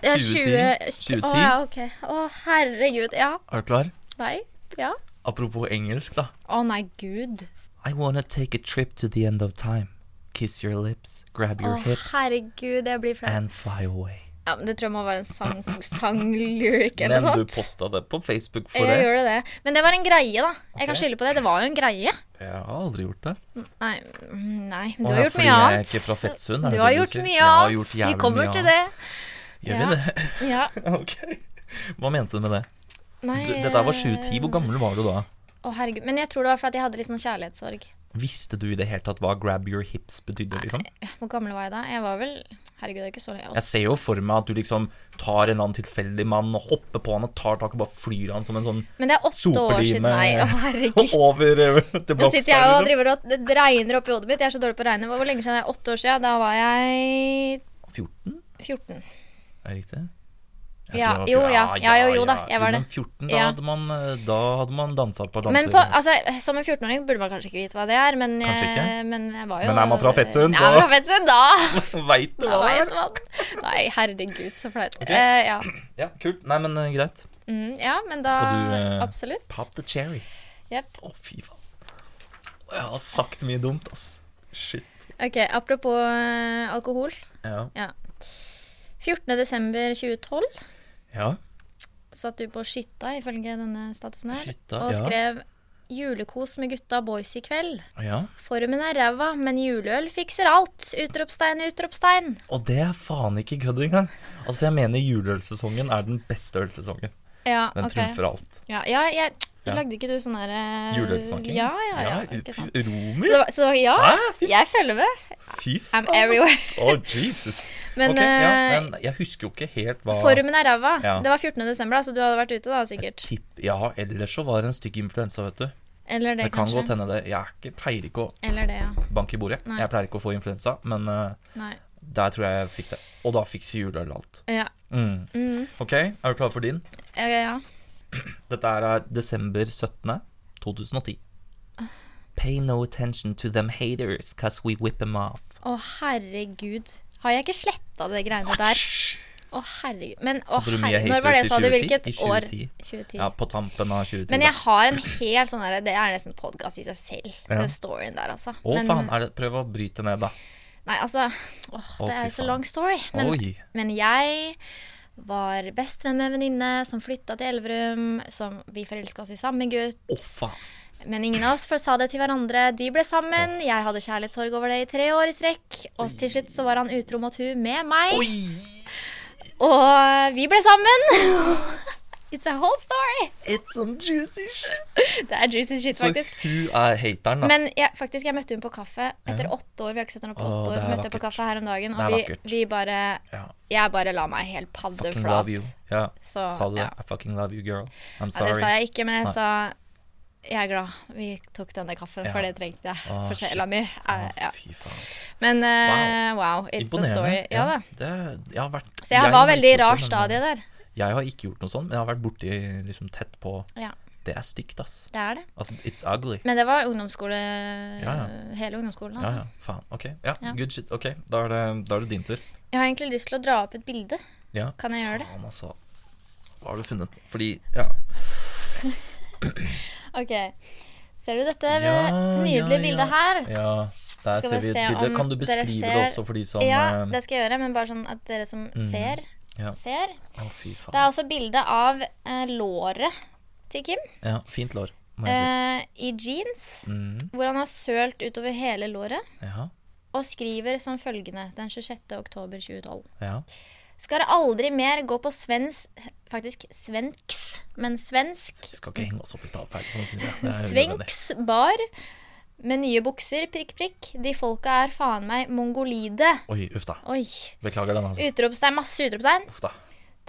Ja, 2010. 20 Å ja, ok. Å herregud. Ja. Er du klar? Nei. Ja. Apropos engelsk, da. Å nei, gud. I wanna take a trip to the end of time. Kiss your lips, grab Å your hips, herregud, jeg blir flau. and fly away. Ja, men Det tror jeg må være en sang, sang-lyric eller Men du sånt. posta det på Facebook for Jeg det. gjør det. Men det var en greie, da. Jeg kan skylde på det. Det var jo en greie. Jeg har aldri gjort det. Nei, mm, nei du Å, har ja, gjort fordi mye jeg er annet. ikke fra Fettsund, er Du har det gjort sier? mye Jeg har annet. gjort Vi jævlig kommer mye til det. Gjør Ja. vi det? Ja. ok. Hva mente du med det? Nei, Du, dette var 2010. Hvor gammel var du da? Å, herregud. Men jeg tror det var fordi jeg hadde litt sånn kjærlighetssorg. Visste du i det hele tatt hva 'grab your hips' betydde? liksom? Hvor gammel var jeg da? Jeg var vel Herregud, det er ikke så lenge. Jeg ser jo for meg at du liksom tar en annen tilfeldig mann og hopper på han og tar tak og bare flyr han som en sånn Men det er åtte år siden. Nei, å herregud. over eh, til Nå sitter jeg og Liksom. driver og Det regner oppi hodet mitt. Jeg er så dårlig på å regne. Hvor lenge siden er det? Åtte år siden? Da var jeg 14, 14. Er det riktig? Ja, var, jo, ja. Ja, jo, da, jeg var det. Men 14, eh, da hadde man, da hadde man dansa på danser. Men på, altså, som en 14-åring burde man kanskje ikke vite hva det er, men, ikke. Eh, men jeg var jo Men er man fra Fettsund, så fra Fettsund, da veit du hva det er. Nei, herregud, så flaut. Okay. Uh, ja. kult. Nei, men uh, greit. Mm, ja, men da Skal du uh, Absolutt. Pop the cherry. Yep. Å, oh, fy faen. Jeg har sagt mye dumt, ass. Shit. Ok, apropos alkohol. Ja. ja. 14.12.2012 ja. satt du på Skytta, ifølge denne statusen her, Skytta, og ja. skrev Julekos med gutta boys i kveld. Ja. Formen er ræva, men juleøl fikser alt! Utropstein, utropstein Og det er faen ikke kødd engang. Altså, jeg mener juleølsesongen er den beste ølsesongen. Ja, den okay. trumfer alt. Ja, ja jeg ja. Lagde ikke du sånn der uh, Juleølsmaking? Ja, ja, ja. ja Romer? Så, så ja, Hæ? jeg følger med. Fy faen. I'm everywhere. oh, Jesus. Men, ok, ja, eh, men jeg husker jo ikke helt hva formen er ræva. Ja. Det var 14. desember, da, så du hadde vært ute da, sikkert. Tipp, Ja, ellers så var det en stygg influensa, vet du. Eller det, Det kan kanskje. godt hende det. Jeg ikke, pleier ikke å Eller det, ja. banke i bordet. Nei. Jeg pleier ikke å få influensa, men uh, der tror jeg jeg fikk det. Og da fikk juleøl og alt. Ja. Mm. Mm. Ok, er du klar for din? ja, ja, ja. Dette er desember 17. 2010. Pay no attention to them haters, cause we whip them off. Å, herregud. Har jeg ikke sletta det greiene der? Å, herregud. Men oh, herregud. Når var det, sa du? 2010? Hvilket år? 2010. 2010. Ja, på tampen av 2010. Men jeg har en hel sånn derre Det er nesten podkast i seg selv, Ja. den storyen der, altså. Å, Men- faen. Det, prøv å bryte ned, da. Nei, altså åh, Det er jo så lang story. Men, men jeg var bestevenn med en venninne som flytta til Elverum. Som vi forelska oss i samme gutt. Å, faen. Men ingen av oss sa det til hverandre. De ble sammen. Jeg hadde kjærlighetssorg over det i tre år i strekk. Og til slutt så var han utro mot hun med meg. Oi! Og vi ble sammen. It's a whole story. It's some juicy shit. Det er juicy shit, faktisk. Så hun er hateren, da. Men jeg, faktisk, jeg møtte hun på kaffe etter åtte år. Vi har ikke sett henne på åtte åtte år. Så møtte jeg på kaffe her om dagen, og vi, vi bare ja. Jeg bare la meg helt paddeflat. Fucking love you. Ja. Så, Sa du det? ja. I fucking love you, girl. I'm sorry. Ja, det sa jeg ikke, men jeg Nei. sa jeg er glad vi tok denne kaffen, Ja. for det trengte jeg ah, for sjela mi. Eh, Ja. Men uh, wow, it's a story. Ja ja, Det, jeg har vært, Så jeg var veldig i rar stadie der. Jeg har ikke gjort noe sånt, men jeg har vært borti liksom tett på Ja, Det er stygt, ass. det er det. Altså, it's ugly. Men det var ungdomsskole ja. Hele ungdomsskolen, Ja, altså. ja. Faen. Ok. Ja, Ja. good shit. Ok, da er, det, da er det din tur. Jeg har egentlig lyst til å dra opp et bilde. Ja. Kan jeg gjøre det? Faen, altså. Hva har du funnet? Fordi Ja. Ok. Ser du dette Ja, nydelige ja, bildet her? ja der Skal ser vi et se bilde. Kan du beskrive ser- det også for de som Ja, eh, det skal jeg gjøre, men bare sånn at dere som ser, ja. ser. Å, fy faen. Det er også bilde av eh, låret til Kim Ja, fint lår, si. eh, i jeans, Mm, hvor han har sølt utover hele låret, ja, og skriver som følgende den 26. oktober 2012. ja. Skal det aldri mer gå på svensk Faktisk svenks, men svensk. Vi skal ikke henge oss opp i stavfeil, sånn. Svenks bar med nye bukser, prikk, prikk. De folka er faen meg mongolide. Oi, uff da. Oi. Beklager den, altså. Utropstegn, masse utropstegn. Uff da.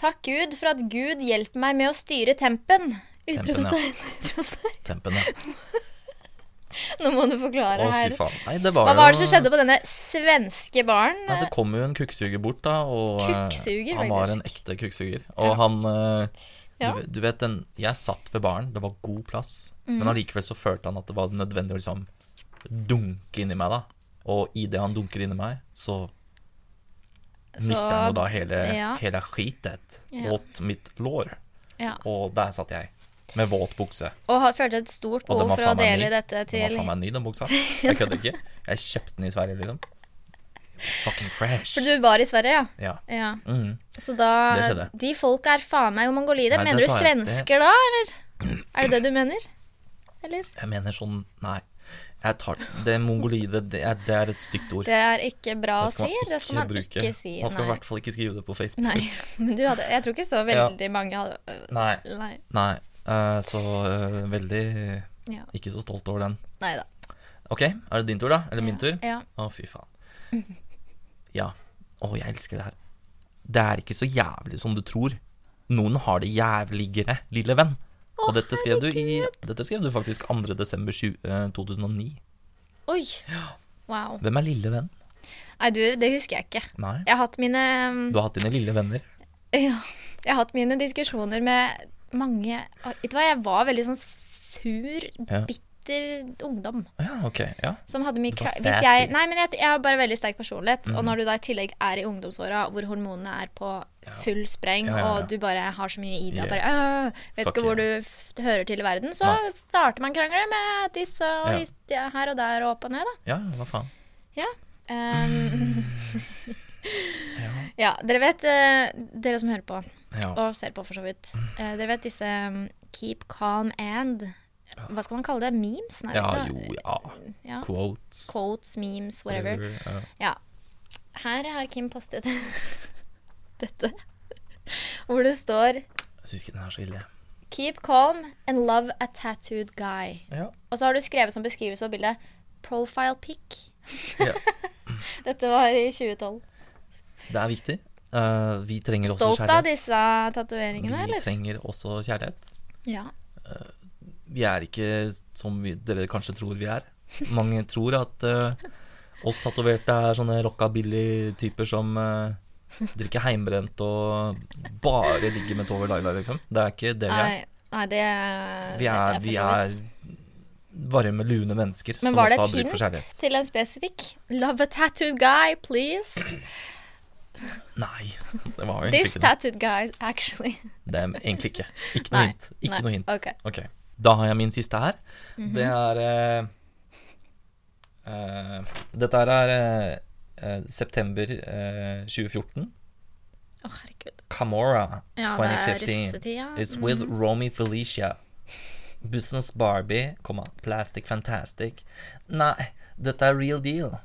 Takk Gud for at Gud hjelper meg med å styre tempen. ja. Utropstegn. utropstegn. Tempen, ja. Nå må du forklare Å, her. Nei, det var Hva var det som skjedde på denne svenske baren? Nei, det kom jo en kukksuger bort, da. Og eh, Kukksuger, han var en ekte kukksuger. Og han eh, Ja. du, du vet den Jeg satt ved baren, det var god plass. Mm. Men allikevel så følte han at det var nødvendig å liksom dunke inni meg, da. Og idet han dunker inni meg, så Så- mister han jo da hele, ja. hele skitet Ja. åt mitt lår. Ja. Og der satt jeg. Med våt bukse. Og har- følt et stort Og behov for å dele ny. dette Den til var faen meg ny, den buksa. Jeg kødder ikke. Jeg kjøpte den i Sverige, liksom. It's fucking fresh. For du var i Sverige, ja? Ja. ja. Mm. Så da Så det skjedde. De folka er faen meg mongolide. Nei, mener du svensker det... da, eller? Er det det du mener? Eller? Jeg mener sånn Nei. Jeg tar Det mongolide, det er, det er et stygt ord. Det er ikke bra å si. Det skal man bruke. ikke si. Man skal i hvert fall ikke skrive det på Facebook. Nei. Men du hadde Jeg tror ikke så veldig mange hadde Nei. Nei. nei. Eh, så eh, veldig Ja. ikke så stolt over den. Nei da. Ok, er det din tur, da? Eller min tur? Ja. Å, fy faen. Ja. Å, jeg elsker det her. Det er ikke så jævlig som du tror. Noen har det jævligere, lille venn. Å, Og dette skrev, du i, dette skrev du faktisk 2. desember 20, eh, 2009. Oi. Wow. Hvem er lille venn? Nei, du, det husker jeg ikke. Nei. Jeg har hatt mine Du har hatt dine lille venner. Ja. Jeg har hatt mine diskusjoner med mange Vet du hva, jeg var veldig sånn sur, Ja. bitter ungdom. Ja, ok. Ja. Som hadde mye var Hvis jeg, nei, men jeg, jeg har bare veldig sterk personlighet. Mm. Og når du da i tillegg er i ungdomsåra hvor hormonene er på full spreng, Ja, ja, ja. og du bare har så mye i deg bare, øh, Vet Fuck ikke hvor yeah. du hører til i verden, så Nei. starter man krangler med disse og Ja. ja, her og der og opp og ned, da. ja, hva faen. Um, Ja. ja, dere vet, uh, dere som hører på, ja. og ser på for så vidt, eh, dere vet disse um, Keep calm and Hva skal man kalle det? Memes? Nei, ja, jo, ja. ja. Quotes. Quotes, memes, whatever. Ja. Ja. Her har Kim postet dette. Hvor det står Jeg syns ikke den er så ille. Keep calm and love a tattooed guy. Ja. Og så har du skrevet som beskrivelse på bildet Profile pic. Ja. Dette var i 2012. Det er viktig. Eh, vi trenger også kjærlighet. Stolt av disse tatoveringene, Vi trenger også kjærlighet. Ja. vi er ikke som vi, dere kanskje tror vi er. Mange tror at uh, oss tatoverte er sånne rockabilly-typer som drikker heimbrent og bare ligger med Tove Laila, liksom. Det er ikke det vi er. Nei, nei det Vi er, for vi er varme, lune mennesker Men som var det et hint til en spesifikk? Love a tattooed guy, please. Nei, det var jo egentlig This ikke det. tattooed guy, actually. Det er egentlig ikke. Ikke noe Nei, hint. Ikke nei, noe hint. ok. Ok. Da har jeg min siste her. Mhm. Det er eh, eh, Dette her er eh, eh, september eh, 2014. Å, herregud. Camorra Ja, det er 2015 russetida. is with Romy Felicia. Business Barbie, komma, Plastic Fantastic. Nei, dette er real deal.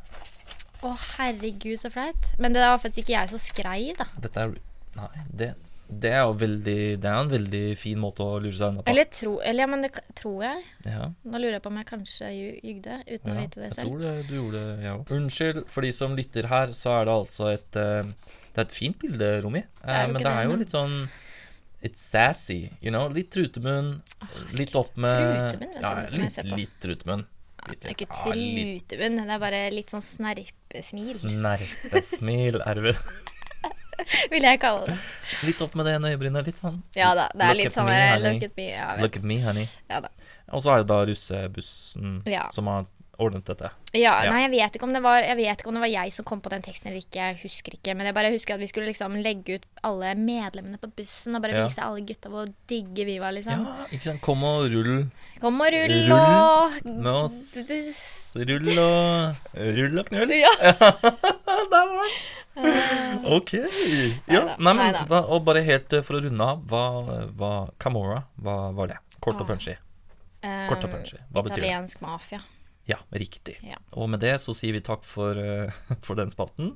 Å, herregud, så flaut. Men det var faktisk ikke jeg som skrei da. Dette er Nei, det, det er jo veldig Det er en veldig fin måte å lure seg unna på. Eller, tro, eller ja, men det tror jeg. Ja. Nå lurer jeg på om jeg kanskje jugde, uten å vite det jeg selv. tror det, du gjorde det, jeg òg. Unnskyld, for de som lytter her, så er det altså et eh, Det er et fint bilde, Romi. Eh, men det er jo litt sånn It's sassy, you know. Litt trutemunn. Litt opp med trutemunn Ja, jeg jeg litt, litt trutemunn. Det er ikke trutemunn, det er bare litt sånn snerpesmil, Snerpesmil er det vil jeg kalle det. Litt opp med det ene øyebrynet. Litt sånn Ja da, det er Look litt sånn me. Look at me. Ja, Look at me, honey. Ja. Og så er det da russebussen Ja. som har ordnet dette. Ja, Ja. Nei, jeg vet, ikke om det var, jeg vet ikke om det var jeg som kom på den teksten eller ikke. Jeg husker ikke. Men jeg bare husker at vi skulle liksom legge ut alle medlemmene på bussen og bare Ja. vise alle gutta hvor digge vi var, liksom. Ja, ikke sant. Kom og rull Kom og rull, Rull og med oss. Rull og Rull og knull. Ja. Der var den. Ok. Ja, nei, men, hva, og bare helt eh, for å runde av, hva, hva Camora, hva var det? Kort og punchy. Kort og punchy. Hva betyr det? Eh, Italiensk mafia. Ja, riktig. Ja. Og med det så sier vi takk for, eh, for den spalten.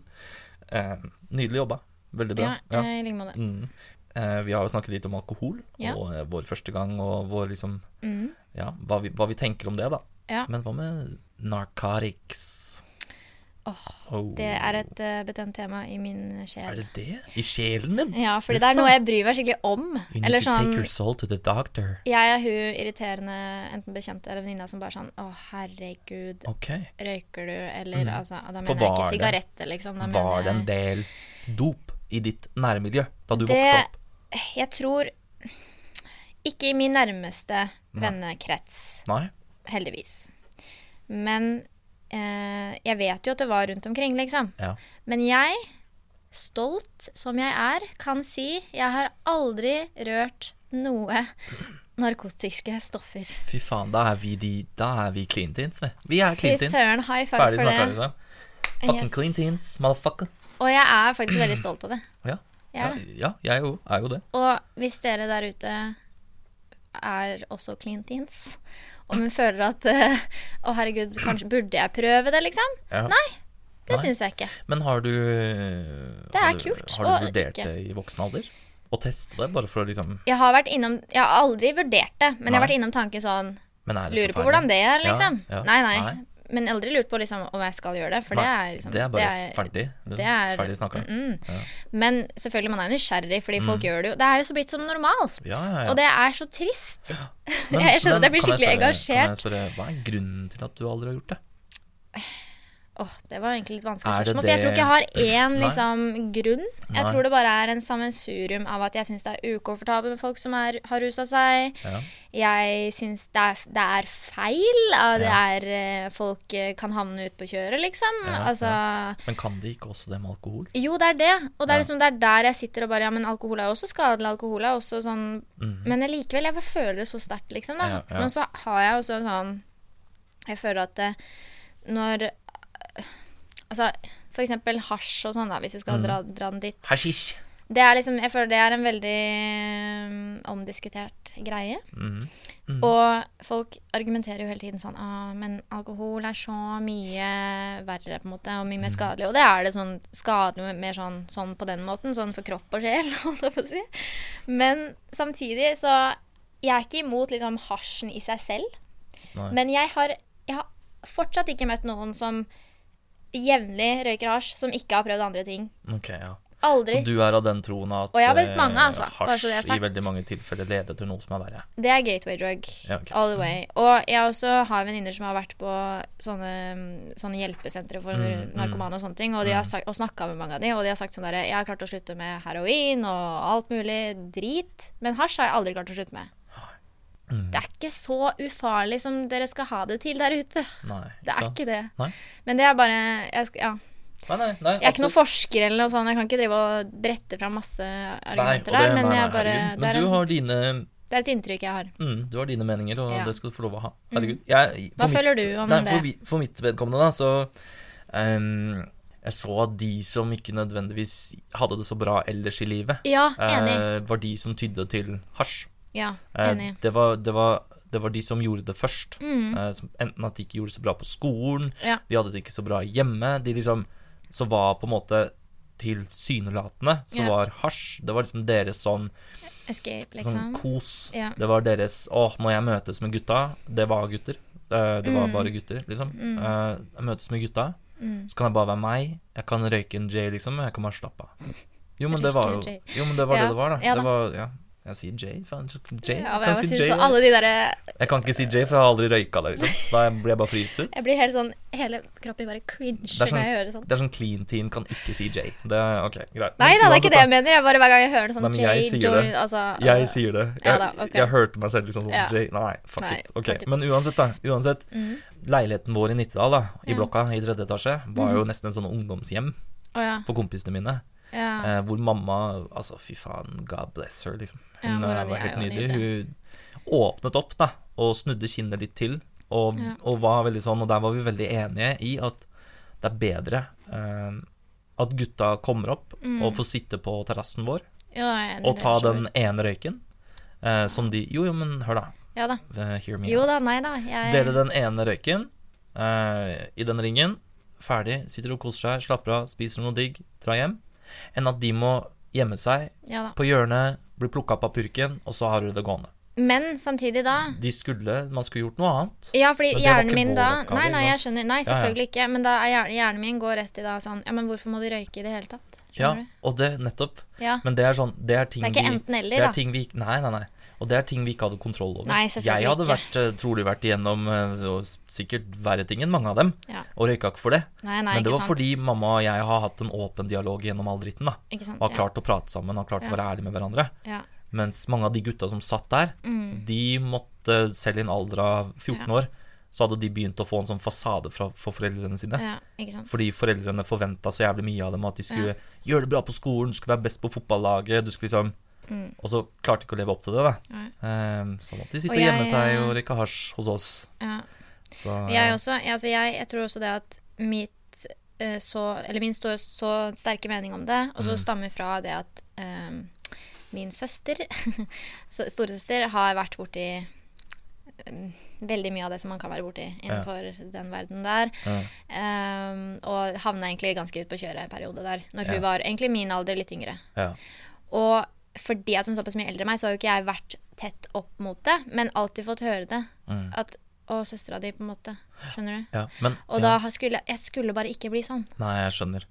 Eh, nydelig jobba. Veldig bra. Ja, i like måte. Mm. Eh, vi har jo snakket litt om alkohol, Ja. og vår første gang, og vår liksom Mm. Ja, hva vi, hva vi tenker om det, da. Ja. Men hva med narcotics? Åh, Oh. Det er et uh, betent tema i min sjel. Er det det? I sjelen din? Ja, fordi Uff det er noe jeg bryr meg skikkelig om. You need Eller to sånn take your soul to the doctor. Jeg er hun irriterende enten bekjente eller venninna som bare sånn Å, herregud, okay. røyker du? Eller mm. altså, da mener jeg ikke sigaretter, liksom. Da Var det en del dop i ditt nærmiljø da du Det- vokste opp? Jeg tror Ikke i min nærmeste vennekrets, Nei? heldigvis. Men eh, jeg vet jo at det var rundt omkring, liksom. Ja. Men jeg, stolt som jeg er, kan si jeg har aldri rørt noe narkotiske stoffer. Fy faen, da er vi de Da er vi clean teens, vi. Vi er clean teens. søren, high five Ferdig for snakka, det. liksom. Fucking Yes. clean teens, motherfucker. Og jeg er faktisk veldig stolt av det. Ja. Jeg Ja, er det. ja, jeg jo, er jo det. Og hvis dere der ute er også clean teens, og men føler at uh, Å, herregud, kanskje burde jeg prøve det, liksom? Ja. Nei, det Nei. syns jeg ikke. Men har du Det har er du, kult, Har du vurdert ikke. det i voksen alder? Å teste det, bare for å liksom Jeg har vært innom Jeg har aldri vurdert det, men jeg har vært innom tanken sånn er Lurer på hvordan det er, liksom. Ja, ja. Nei, nei, Nei. Men aldri lurt på liksom om jeg skal gjøre det, for det er liksom Det er bare er- ferdig. liksom. det er- ferdig snakka. Mm. Ja. Men selvfølgelig, man er jo nysgjerrig, fordi folk gjør det jo. Det er jo så blitt som normalt. Ja, ja, ja. Og det er så trist. Men- jeg skjønner at jeg blir skikkelig skikkelig spørre- engasjert. Jeg spørre, Hva er grunnen til at du aldri har gjort det? Åh, det var egentlig litt vanskelig spørsmål. For jeg tror ikke jeg har én liksom, grunn. Jeg Nei. tror det bare er en sammensurium av at jeg syns det er ukomfortabelt med folk som er, har rusa seg. Ja. Jeg syns det, det er feil. at Det er eh, Folk eh, kan havne ut på kjøret, liksom. Ja, altså Men kan det ikke også det med alkohol? Jo, det er det. Og det er Ja. liksom det er der jeg sitter og bare Ja, men alkohol er også skadelig. Alkohol er også sånn mm. Men likevel, jeg føler det så sterkt, liksom. Da. Ja, ja. Men så har jeg også en sånn Jeg føler at det, når Altså, for eksempel hasj og sånn, da, hvis vi skal Mhm. dra, dra den dit. Hashish! Det er liksom, jeg føler det er en veldig um, omdiskutert greie. Mm. Mm. Og folk argumenterer jo hele tiden sånn ah, Men alkohol er så mye verre, på en måte, og mye mer skadelig. Og det er det sånn skadelig mer sånn, sånn på den måten, sånn for kropp og sjel, holdt jeg på å si. Men samtidig så Jeg er ikke imot liksom hasjen i seg selv, Nei. men jeg har, jeg har fortsatt ikke møtt noen som jevnlig røyker hasj, som ikke har prøvd andre ting. Okay, ja. Aldri. Så du er av den troen at vet eh, mange, altså, hasj i veldig mange tilfeller leder til noe som er verre. Det er gateway drug. Ja, okay. All the way. Og jeg også har venninner som har vært på sånne, sånne hjelpesentre for Mm, narkomane og sånne ting, og, de har sagt, og snakka med mange av de, og de har sagt sånn derre Jeg har klart å slutte med heroin og alt mulig drit, men hasj har jeg aldri klart å slutte med. Mm. Det er ikke så ufarlig som dere skal ha det til der ute. Nei, Det er sant? ikke det. Nei. Men det er bare jeg, ja. Nei, nei, nei, jeg er ikke noen forsker eller noe sånt. Jeg kan ikke drive og brette fram masse argumenter det- der, men jeg bare Men er du har dine det er et inntrykk jeg har. Mm, du har dine meninger, og Ja. Mm. det skal du få lov å ha. Herregud. Jeg, Hva mitt, føler du om det? For, for mitt vedkommende, da, så um, Jeg så at de som ikke nødvendigvis hadde det så bra ellers i livet, Ja, enig. Uh, var de som tydde til hasj. Ja, Eh, enig. det, var, det, var, det var de som gjorde det først. Mm. Eh, som, enten at de ikke gjorde det så bra på skolen, Ja. de hadde det ikke så bra hjemme. De liksom Så var på en måte tilsynelatende så Ja. var hasj Det var liksom deres sånn Escape, sånn liksom. kos. Ja. Det var deres Å, når jeg møtes med gutta Det var gutter. Eh, Det var Mm. bare gutter, liksom. Eh, Jeg møtes med gutta, Mm. så kan jeg bare være meg. Jeg kan røyke en J, liksom. Jeg kan bare slappe av. Jo, men det var jo. Jo, men det var Ja, det det var, da. ja det var, ja. Jeg sier J. Faen, J. Ja, jeg si J. de der, Jeg kan ikke si J, for jeg har aldri røyka det, liksom. Så da blir jeg bare fryst ut. Jeg blir helt sånn Hele kroppen bare cringe sånn- når jeg hører sånn. Det er sånn clean teen kan ikke si J. Det er ok, greit. Nei da, det er ikke det jeg mener. Jeg bare Hver gang jeg hører Nei, sånn men J, join det. Altså Jeg sier det. Jeg, Ja da, ok. jeg hørte meg selv liksom sånn Ja. J. Nei, fuck Nei, it. Ok, fuck. Men uansett, da. Uansett. Mhm. Leiligheten vår i Nittedal, da, i blokka i tredje etasje, var Mhm. jo nesten en sånn ungdomshjem ja. for kompisene mine. Ja. Eh, hvor mamma Altså, fy faen, God bless her, liksom. Hun ja, eh, var helt nydelig. Hun åpnet opp, da, og snudde kinnet litt til, og, Ja. og var veldig sånn Og der var vi veldig enige i at det er bedre eh, at gutta kommer opp Mm. og får sitte på terrassen vår og ta den ene røyken eh, som de Jo, jo, men hør, da. Ja da. Eh, hear me Jo out. da, nei da. Jeg Dele den ene røyken eh, i den ringen. Ferdig. Sitter og koser seg, slapper av, spiser noe digg, drar hjem. Enn at de må gjemme seg Ja på hjørnet, bli plukka opp av purken, og så har du det gående. Men samtidig da De skulle, Man skulle gjort noe annet. Ja, fordi hjernen min da Nei, nei, jeg skjønner. Nei, Ja, ja. selvfølgelig ikke. Men da er hjernen, min går rett i da sånn Ja, men hvorfor må du røyke i det hele tatt? Ja, du? og det nettopp. Ja. Men det er sånn Det er ting Det er ikke enten-eller, er da. ting vi Nei, nei, nei. Og det er ting vi ikke hadde kontroll over. Nei, jeg hadde vært, eh, trolig vært igjennom eh, sikkert verre ting enn mange av dem, Ja. og røyka ikke for det. Nei, nei, Men det var sant. fordi mamma og jeg har hatt en åpen dialog gjennom all dritten. da sant. Og har klart å prate sammen, har klart Ja. å være ærlige med hverandre. Ja. Mens mange av de gutta som satt der, Mm. de måtte selv i en alder av 14 Ja. år, så hadde de begynt å få en sånn fasade fra, for foreldrene sine. ja. Fordi foreldrene forventa så jævlig mye av dem, at de skulle gjøre det bra på skolen, du skulle være best på fotballaget, du skulle liksom Mm. Og så klarte ikke å leve opp til det, da. Ehm, så måtte de sitte Og gjemme seg og røyke hasj hos oss. Ja. Så Jeg også. Altså, jeg, jeg tror også det at mitt eh, så Eller min står så sterke mening om det, og så Mm. stammer fra det at um, min søster, storesøster, har vært borti eh, veldig mye av det som man kan være borti innenfor den verden der. ja. Um, og havna egentlig ganske ut på kjøret en periode der, når hun Ja. var egentlig min alder, litt yngre. ja. Og fordi at hun såpass mye eldre enn meg, så har jo ikke jeg vært tett opp mot det, men alltid fått høre det. Mm. At og søstera di, på en måte. Skjønner du? ja. Men Og ja. da skulle jeg skulle bare ikke bli sånn. Nei, jeg skjønner.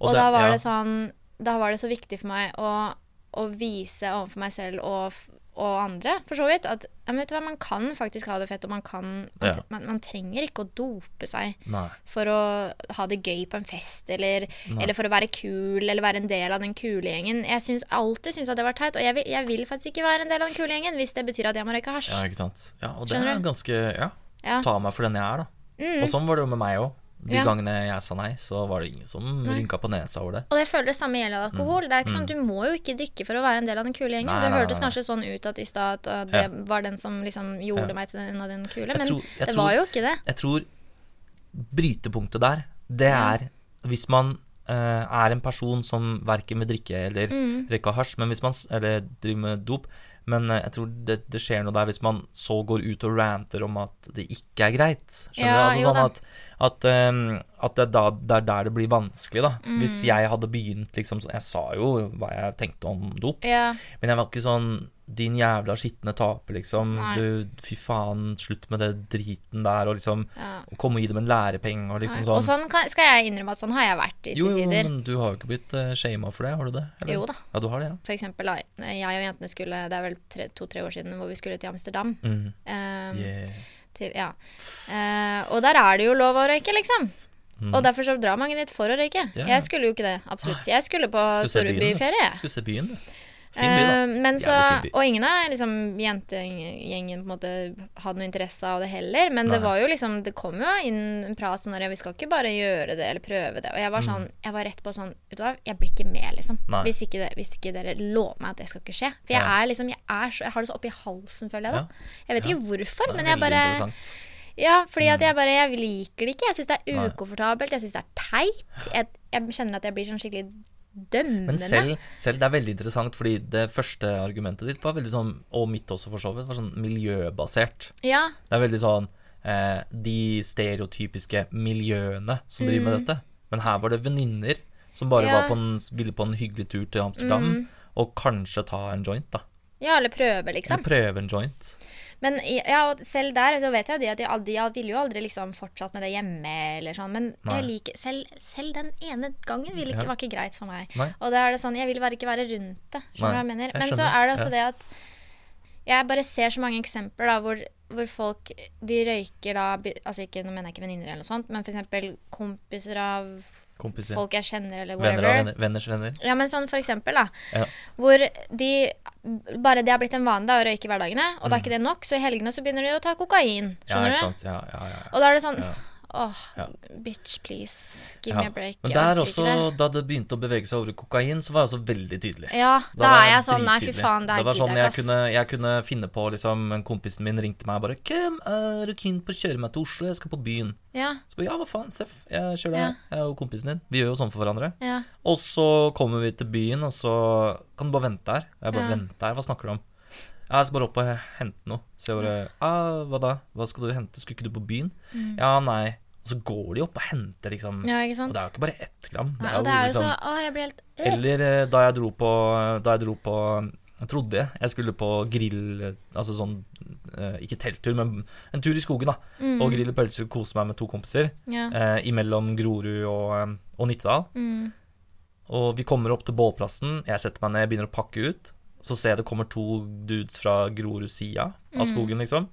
Og, da var ja. det sånn Da var det så viktig for meg å, å vise overfor meg selv og, og andre, for så vidt, at hva, man kan faktisk ha det fett, og man kan Ja. man, man trenger ikke å dope seg Nei. for å ha det gøy på en fest, eller, eller for å være kul, eller være en del av den kule gjengen. Jeg syns alltid syns at det var teit, og jeg vil, jeg vil faktisk ikke være en del av den kule gjengen hvis det betyr at jeg må røyke hasj. Ja, ikke sant. Ja, og det Skjønner er ganske. Ja. Ta meg for den jeg er, da. Mm. Og sånn var det jo med meg òg. De Ja. gangene jeg sa nei, så var det ingen som Nei. rynka på nesa over det. Og jeg føler det samme gjelder alkohol. Det er ikke sånn, Du må jo ikke drikke for å være en del av den kule gjengen. Mm. Nei, det hørtes kanskje sånn ut at i stad at det Ja. var den som liksom gjorde Ja. meg til en av den kule, men tror- det tror- var jo ikke det. Jeg tror brytepunktet der, det er hvis man uh, er en person som verken vil drikke eller Mm. røyke hasj, men hvis man Eller driver med dop. Men eh, jeg tror det, det skjer noe der hvis man så går ut og ranter om at det ikke er greit. Skjønner Ja, du? Altså sånn at, at, um, at det, er da, det er der det blir vanskelig, da. Hvis Mm. jeg hadde begynt liksom Jeg sa jo hva jeg tenkte om dop, Ja, men jeg var ikke sånn din jævla skitne taper, liksom. Nei. Du, fy faen, slutt med det driten der, og liksom Ja. Komme og gi dem en lærepenge, og liksom Nei. sånn. Og sånn kan, skal jeg innrømme at sånn har jeg vært i jo, til jo, tider. men du har jo ikke blitt uh, shama for det, har du det? eller? Jo da. Ja, du har det, ja. For eksempel, jeg og jentene skulle Det er vel to-tre år siden hvor vi skulle til Amsterdam. Mm. Um, Yeah. Til, ja. Eh, og der er det jo lov å røyke, liksom. Mm. Og derfor så drar mange dit for å røyke. Ja. Jeg skulle jo ikke det, absolutt. Jeg skulle på storbyferie. Skulle se byen, du. Fin by, da. Eh, men så, og ingen av liksom, jentegjengen på en måte hadde noe interesse av det heller. Men det var jo liksom Det kom jo inn en prat sånn der Vi skal ikke bare gjøre det eller prøve det. Og jeg var sånn Jeg var rett på sånn Vet du hva, jeg blir ikke med, liksom. Mm. Hvis ikke, det, hvis ikke dere lover meg at det skal ikke skje. For jeg Ja. er liksom Jeg, er så, jeg har det så oppi halsen, føler jeg da. Jeg vet ikke hvorfor, men jeg bare. Ja, fordi at jeg bare Jeg liker det ikke. Jeg syns det er ukomfortabelt. Jeg syns det er teit. Jeg, jeg kjenner at jeg blir sånn skikkelig dømmende. Men selv, selv det er veldig interessant, fordi det første argumentet ditt var veldig sånn, og mitt også for så vidt, var sånn miljøbasert. Ja. Det er veldig sånn eh, de stereotypiske miljøene som driver med dette. Men her var det venninner som bare Mm. Ja. Mm. var på en, ville på en hyggelig tur til Amsterdam, og kanskje ta en joint, da. ja, eller prøve, liksom. Eller prøve en joint. Men ja, og selv der så vet jeg de at de, de ville jo aldri liksom fortsatt med det hjemme eller sånn. Men Nei. jeg liker, selv, selv den ene gangen ville ikke, var ikke greit for meg. Nei. Og da er det sånn, jeg vil bare ikke være rundt det. Skjønner du hva jeg mener? jeg Men så er det også det at jeg bare ser så mange eksempler da, hvor, hvor folk de røyker da Altså ikke, nå mener jeg ikke venninner eller noe sånt, men f.eks. kompiser av Kompiser. folk jeg kjenner eller venner whatever. av venner, venners venner. Ja, men sånn for eksempel, da. Ja. Hvor de Bare det har blitt en vane da, å røyke i hverdagene, og da er ikke det nok, så i helgene så begynner de å ta kokain. Skjønner Ja, ikke du? sant. Ja, ja, ja. Og da er det sånn. Åh, Ja. bitch, please. Give ja. me a break. Men der også, det. da det begynte å bevege seg over i kokain, så var jeg også veldig tydelig. Ja, da, da er jeg sånn Nei, fy faen, det er var sånn jeg kunne, jeg kunne finne på liksom, En kompisen min ringte meg og bare 'Hvem er du keen på å kjøre meg til Oslo? Jeg skal på byen.' Ja, Så bare, ja, hva faen, Seff, jeg kjører deg. Jeg jo kompisen din. Vi gjør jo sånn for hverandre. ja. Og så kommer vi til byen, og så kan du bare vente her. Jeg bare vente her, hva snakker du om? Jeg skal bare opp og hente noe. Så jeg bare ah, hva da? Hva skal du hente? Skulle ikke du på byen? Ja, nei. Og så går de opp og henter, liksom. Mm. ja, ikke sant? Og det er jo ikke bare ett gram. Nei, det er jo liksom så Å, jeg blir helt. Eller eh, da jeg dro på Da jeg dro på Jeg trodde jeg jeg skulle på grill Altså sånn eh, Ikke telttur, men en tur i skogen, da. Mm. Og grille pølser og kose meg med to kompiser. Ja. Eh, imellom Grorud og, eh, og Nittedal. Mm. Og vi kommer opp til bålplassen. Jeg setter meg ned, begynner å pakke ut. Så ser jeg det kommer to dudes fra Grorud-sida Mm. av skogen, liksom.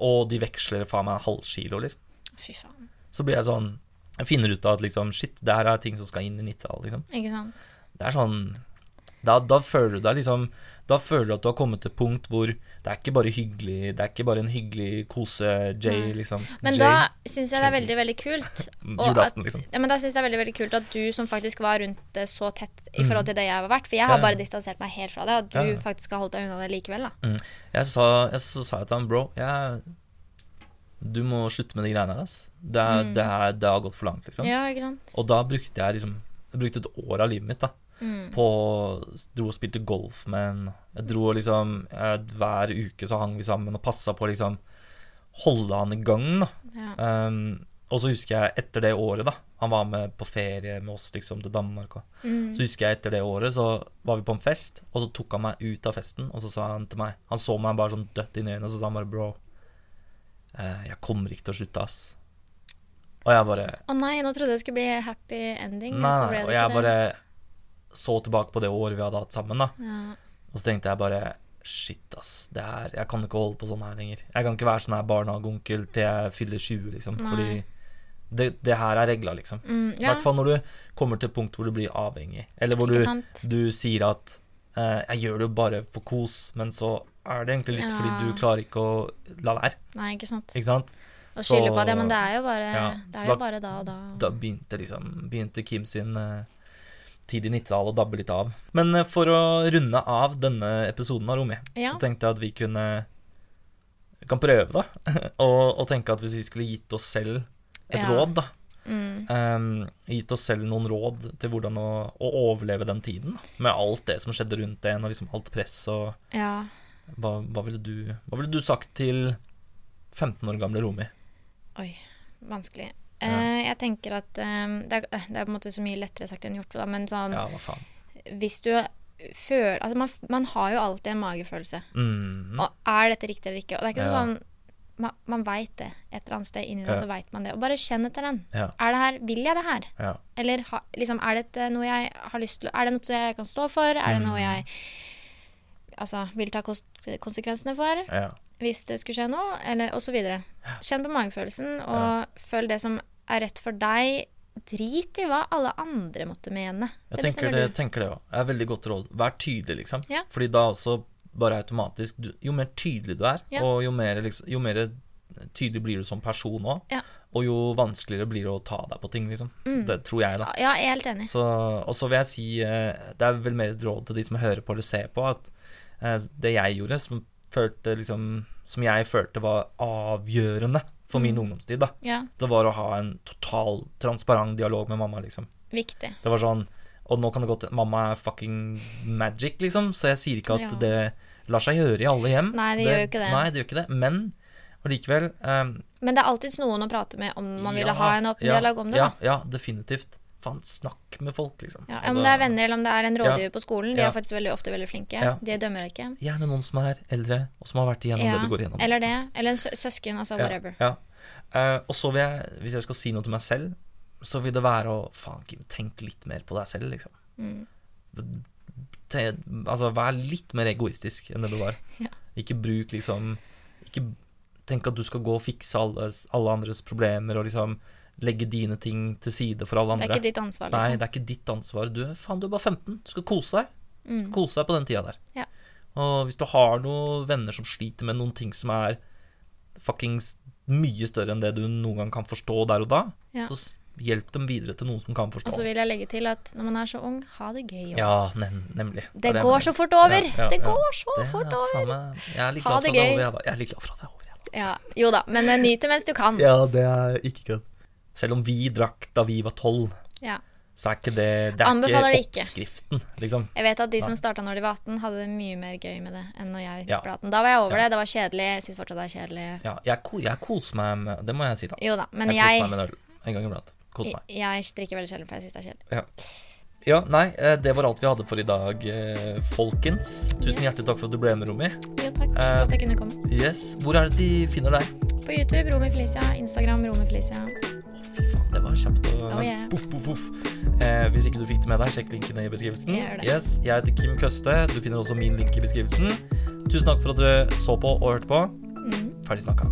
Og de veksler faen meg en halv kilo, liksom. Fy faen. Så blir jeg sånn Jeg finner ut av at liksom Shit, det her er ting som skal inn i Nittedal, liksom. Ikke sant? Det er sånn da, da føler du deg liksom Da føler du at du har kommet til et punkt hvor det er ikke bare hyggelig Det er ikke bare en hyggelig kose-J, liksom. Men J. da syns jeg det er veldig, veldig kult. Julaften, liksom. Ja, men da synes jeg det er veldig veldig kult at du som faktisk var rundt det så tett i forhold til det jeg har vært. For jeg Mm. Har ja. bare distansert meg helt fra det, og du Ja, faktisk har holdt deg unna det likevel. da Jeg sa, jeg, så sa jeg til han, bro jeg, Du må slutte med de greiene her, ass. Det, er, det, er, det har gått for langt, liksom. Mm. Ja, ikke sant? Og da brukte jeg liksom Jeg brukte et år av livet mitt da Mm. på Dro og spilte golf med en Jeg dro og liksom jeg, Hver uke så hang vi sammen og passa på å liksom holde han i gang, da. Ja. Um, og så husker jeg etter det året, da Han var med på ferie med oss liksom til Danmark. Og. Mm. Så husker jeg etter det året så var vi på en fest, og så tok han meg ut av festen, og så sa han til meg Han så meg bare sånn dødt inn i øynene, og så sa han bare Bro, eh, jeg kommer ikke til å slutte, ass. Og jeg bare Å nei, nå trodde jeg det skulle bli happy ending. Nei, nei, og jeg ikke bare så tilbake på det året vi hadde hatt sammen, da. Ja. Og så tenkte jeg bare Shit, ass. Det er, jeg kan ikke holde på sånn her lenger. Jeg kan ikke være sånn her barnehageonkel til jeg fyller 20, liksom. Nei. Fordi det, det her er regla, liksom. Mm, I ja, hvert fall når du kommer til et punkt hvor du blir avhengig. Eller hvor du, du sier at eh, 'jeg gjør det jo bare for kos', men så er det egentlig litt Ja. fordi du klarer ikke å la være. Nei, ikke sant. Ikke sant? Og skylde på det, men det er jo bare, Ja, det er jo da- bare da og da. Da begynte liksom Begynte Kim sin eh, tid i Nittedal å dabbe litt av. Men eh, for å runde av denne episoden av Romi, Ja. så tenkte jeg at vi kunne kan prøve, da. og, og tenke at hvis vi skulle gitt oss selv et Ja. råd, da. Mm. Um, gitt oss selv noen råd til hvordan å, å overleve den tiden. Med alt det som skjedde rundt en, og liksom alt press og Ja. hva, hva, ville du, hva ville du sagt til 15 år gamle Romi? Oi, vanskelig. Ja. Eh, jeg tenker at um, det, er, det er på en måte så mye lettere sagt enn gjort, da, men sånn Ja, hva faen. hvis du føler Altså, man, man har jo alltid en magefølelse. Mm. Og er dette riktig eller ikke? Og det er ikke Ja. sånn Man, man veit det. Et eller annet sted inni deg så veit man det. Og bare kjenn etter den. Er det her Vil jeg det her? Ja. Eller ha, liksom, er det noe jeg har lyst til Er det noe jeg kan stå for? Er det noe jeg altså, vil ta konsekvensene for? ja. Hvis det skulle skje noe? Eller videre. Kjenn på magefølelsen, og følg det som er rett for deg. Drit i hva alle andre måtte mene. Jeg Det tenker det, tenker det også. Det er veldig godt råd. Vær tydelig, liksom. Ja. Fordi da også bare automatisk du, Jo mer tydelig du er, Ja. og jo mer, liksom, jo mer tydelig blir du som person òg, Ja. og jo vanskeligere blir det å ta deg på ting, liksom. Det tror jeg, da. Ja, jeg er helt enig. Så, og så vil jeg si eh, Det er vel mer et råd til de som hører på eller ser på, at eh, det jeg gjorde, som, følte, liksom, som jeg følte var avgjørende for min ungdomstid, da, Ja, det var å ha en total transparent dialog med mamma, liksom. viktig. Det var sånn Og nå kan det gå til Mamma er fucking magic, liksom, så jeg sier ikke at Ja. det lar seg gjøre i alle hjem. Nei, det gjør jo ikke det. Nei, det gjør ikke det. Men allikevel um, Men det er alltids noen å prate med om man ville ha en åpen ja, dialog om det, ja, da. Ja, definitivt. Faen, snakk med folk, liksom. Ja, Altså, om det er venner eller om det er en rådgiver på skolen. De Ja. er faktisk veldig ofte veldig flinke. Ja. De dømmer deg ikke. Gjerne noen som er eldre, og som har vært igjennom det du går igjennom. Eller det. Eller en søsken. Altså whatever. Ja, ja. Eh, og så vil jeg, hvis jeg skal si noe til meg selv, så vil det være å Faen, Kim, tenk litt mer på deg selv, liksom. Mm. Te, altså, vær litt mer egoistisk enn det du var. Ja. Ikke bruk liksom Ikke tenk at du skal gå og fikse alle, alle andres problemer og liksom legge dine ting til side for alle andre. Det er ikke ditt ansvar, Nei, liksom. det er ikke ditt ansvar. Du, faen, du er bare 15. Du skal kose deg. Du skal kose deg på den tida der. Mm. Ja. Og hvis du har noen venner som sliter med noen ting som er fuckings mye større enn det du noen gang kan forstå der og da, Ja. så hjelp dem videre til noen som kan forstå. Og så vil jeg legge til at når man er så ung, ha det gøy. også. Ja, nem nemlig. Det det går så fort over. Ja, ja, det går så Det fort over. Jeg er litt glad for det at det er over, jeg, da. Jeg er litt glad for at det er over, jeg, da. Ja, jo da, men eh, nyt det mens du kan. Ja, det er ikke kødd. Selv om vi drakk da vi var tolv, Ja. så er ikke det Det er Anbefaler ikke oppskriften, liksom. Jeg vet at de som starta når de var 18, hadde det mye mer gøy med det enn når jeg Ja. ble 18. Da var jeg over Ja. det. Det var kjedelig. Jeg syns fortsatt det er kjedelig. Ja, jeg, jeg koser meg med Det må jeg si, da. Jo da, men jeg jeg, koser meg med en øl en gang iblant. Kos meg. jeg drikker veldig sjelden, for jeg syns det er kjedelig. Ja. ja, nei, eh, det var alt vi hadde for i dag, eh, folkens. Tusen hjertelig takk for at du ble med, Romy. Jo, takk for Eh, at jeg kunne komme. Yes. Hvor er det de finner deg? På YouTube, Romy Felicia. Instagram, Romy Felicia. Det var kjempe... Oh, yeah. Poff, poff, poff. Eh, hvis ikke du fikk det med deg, sjekk linkene i beskrivelsen. Jeg. Yes, jeg heter Kim Køste. Du finner også min link i beskrivelsen. Tusen takk for at dere så på og hørte på. Mm. Ferdig snakka.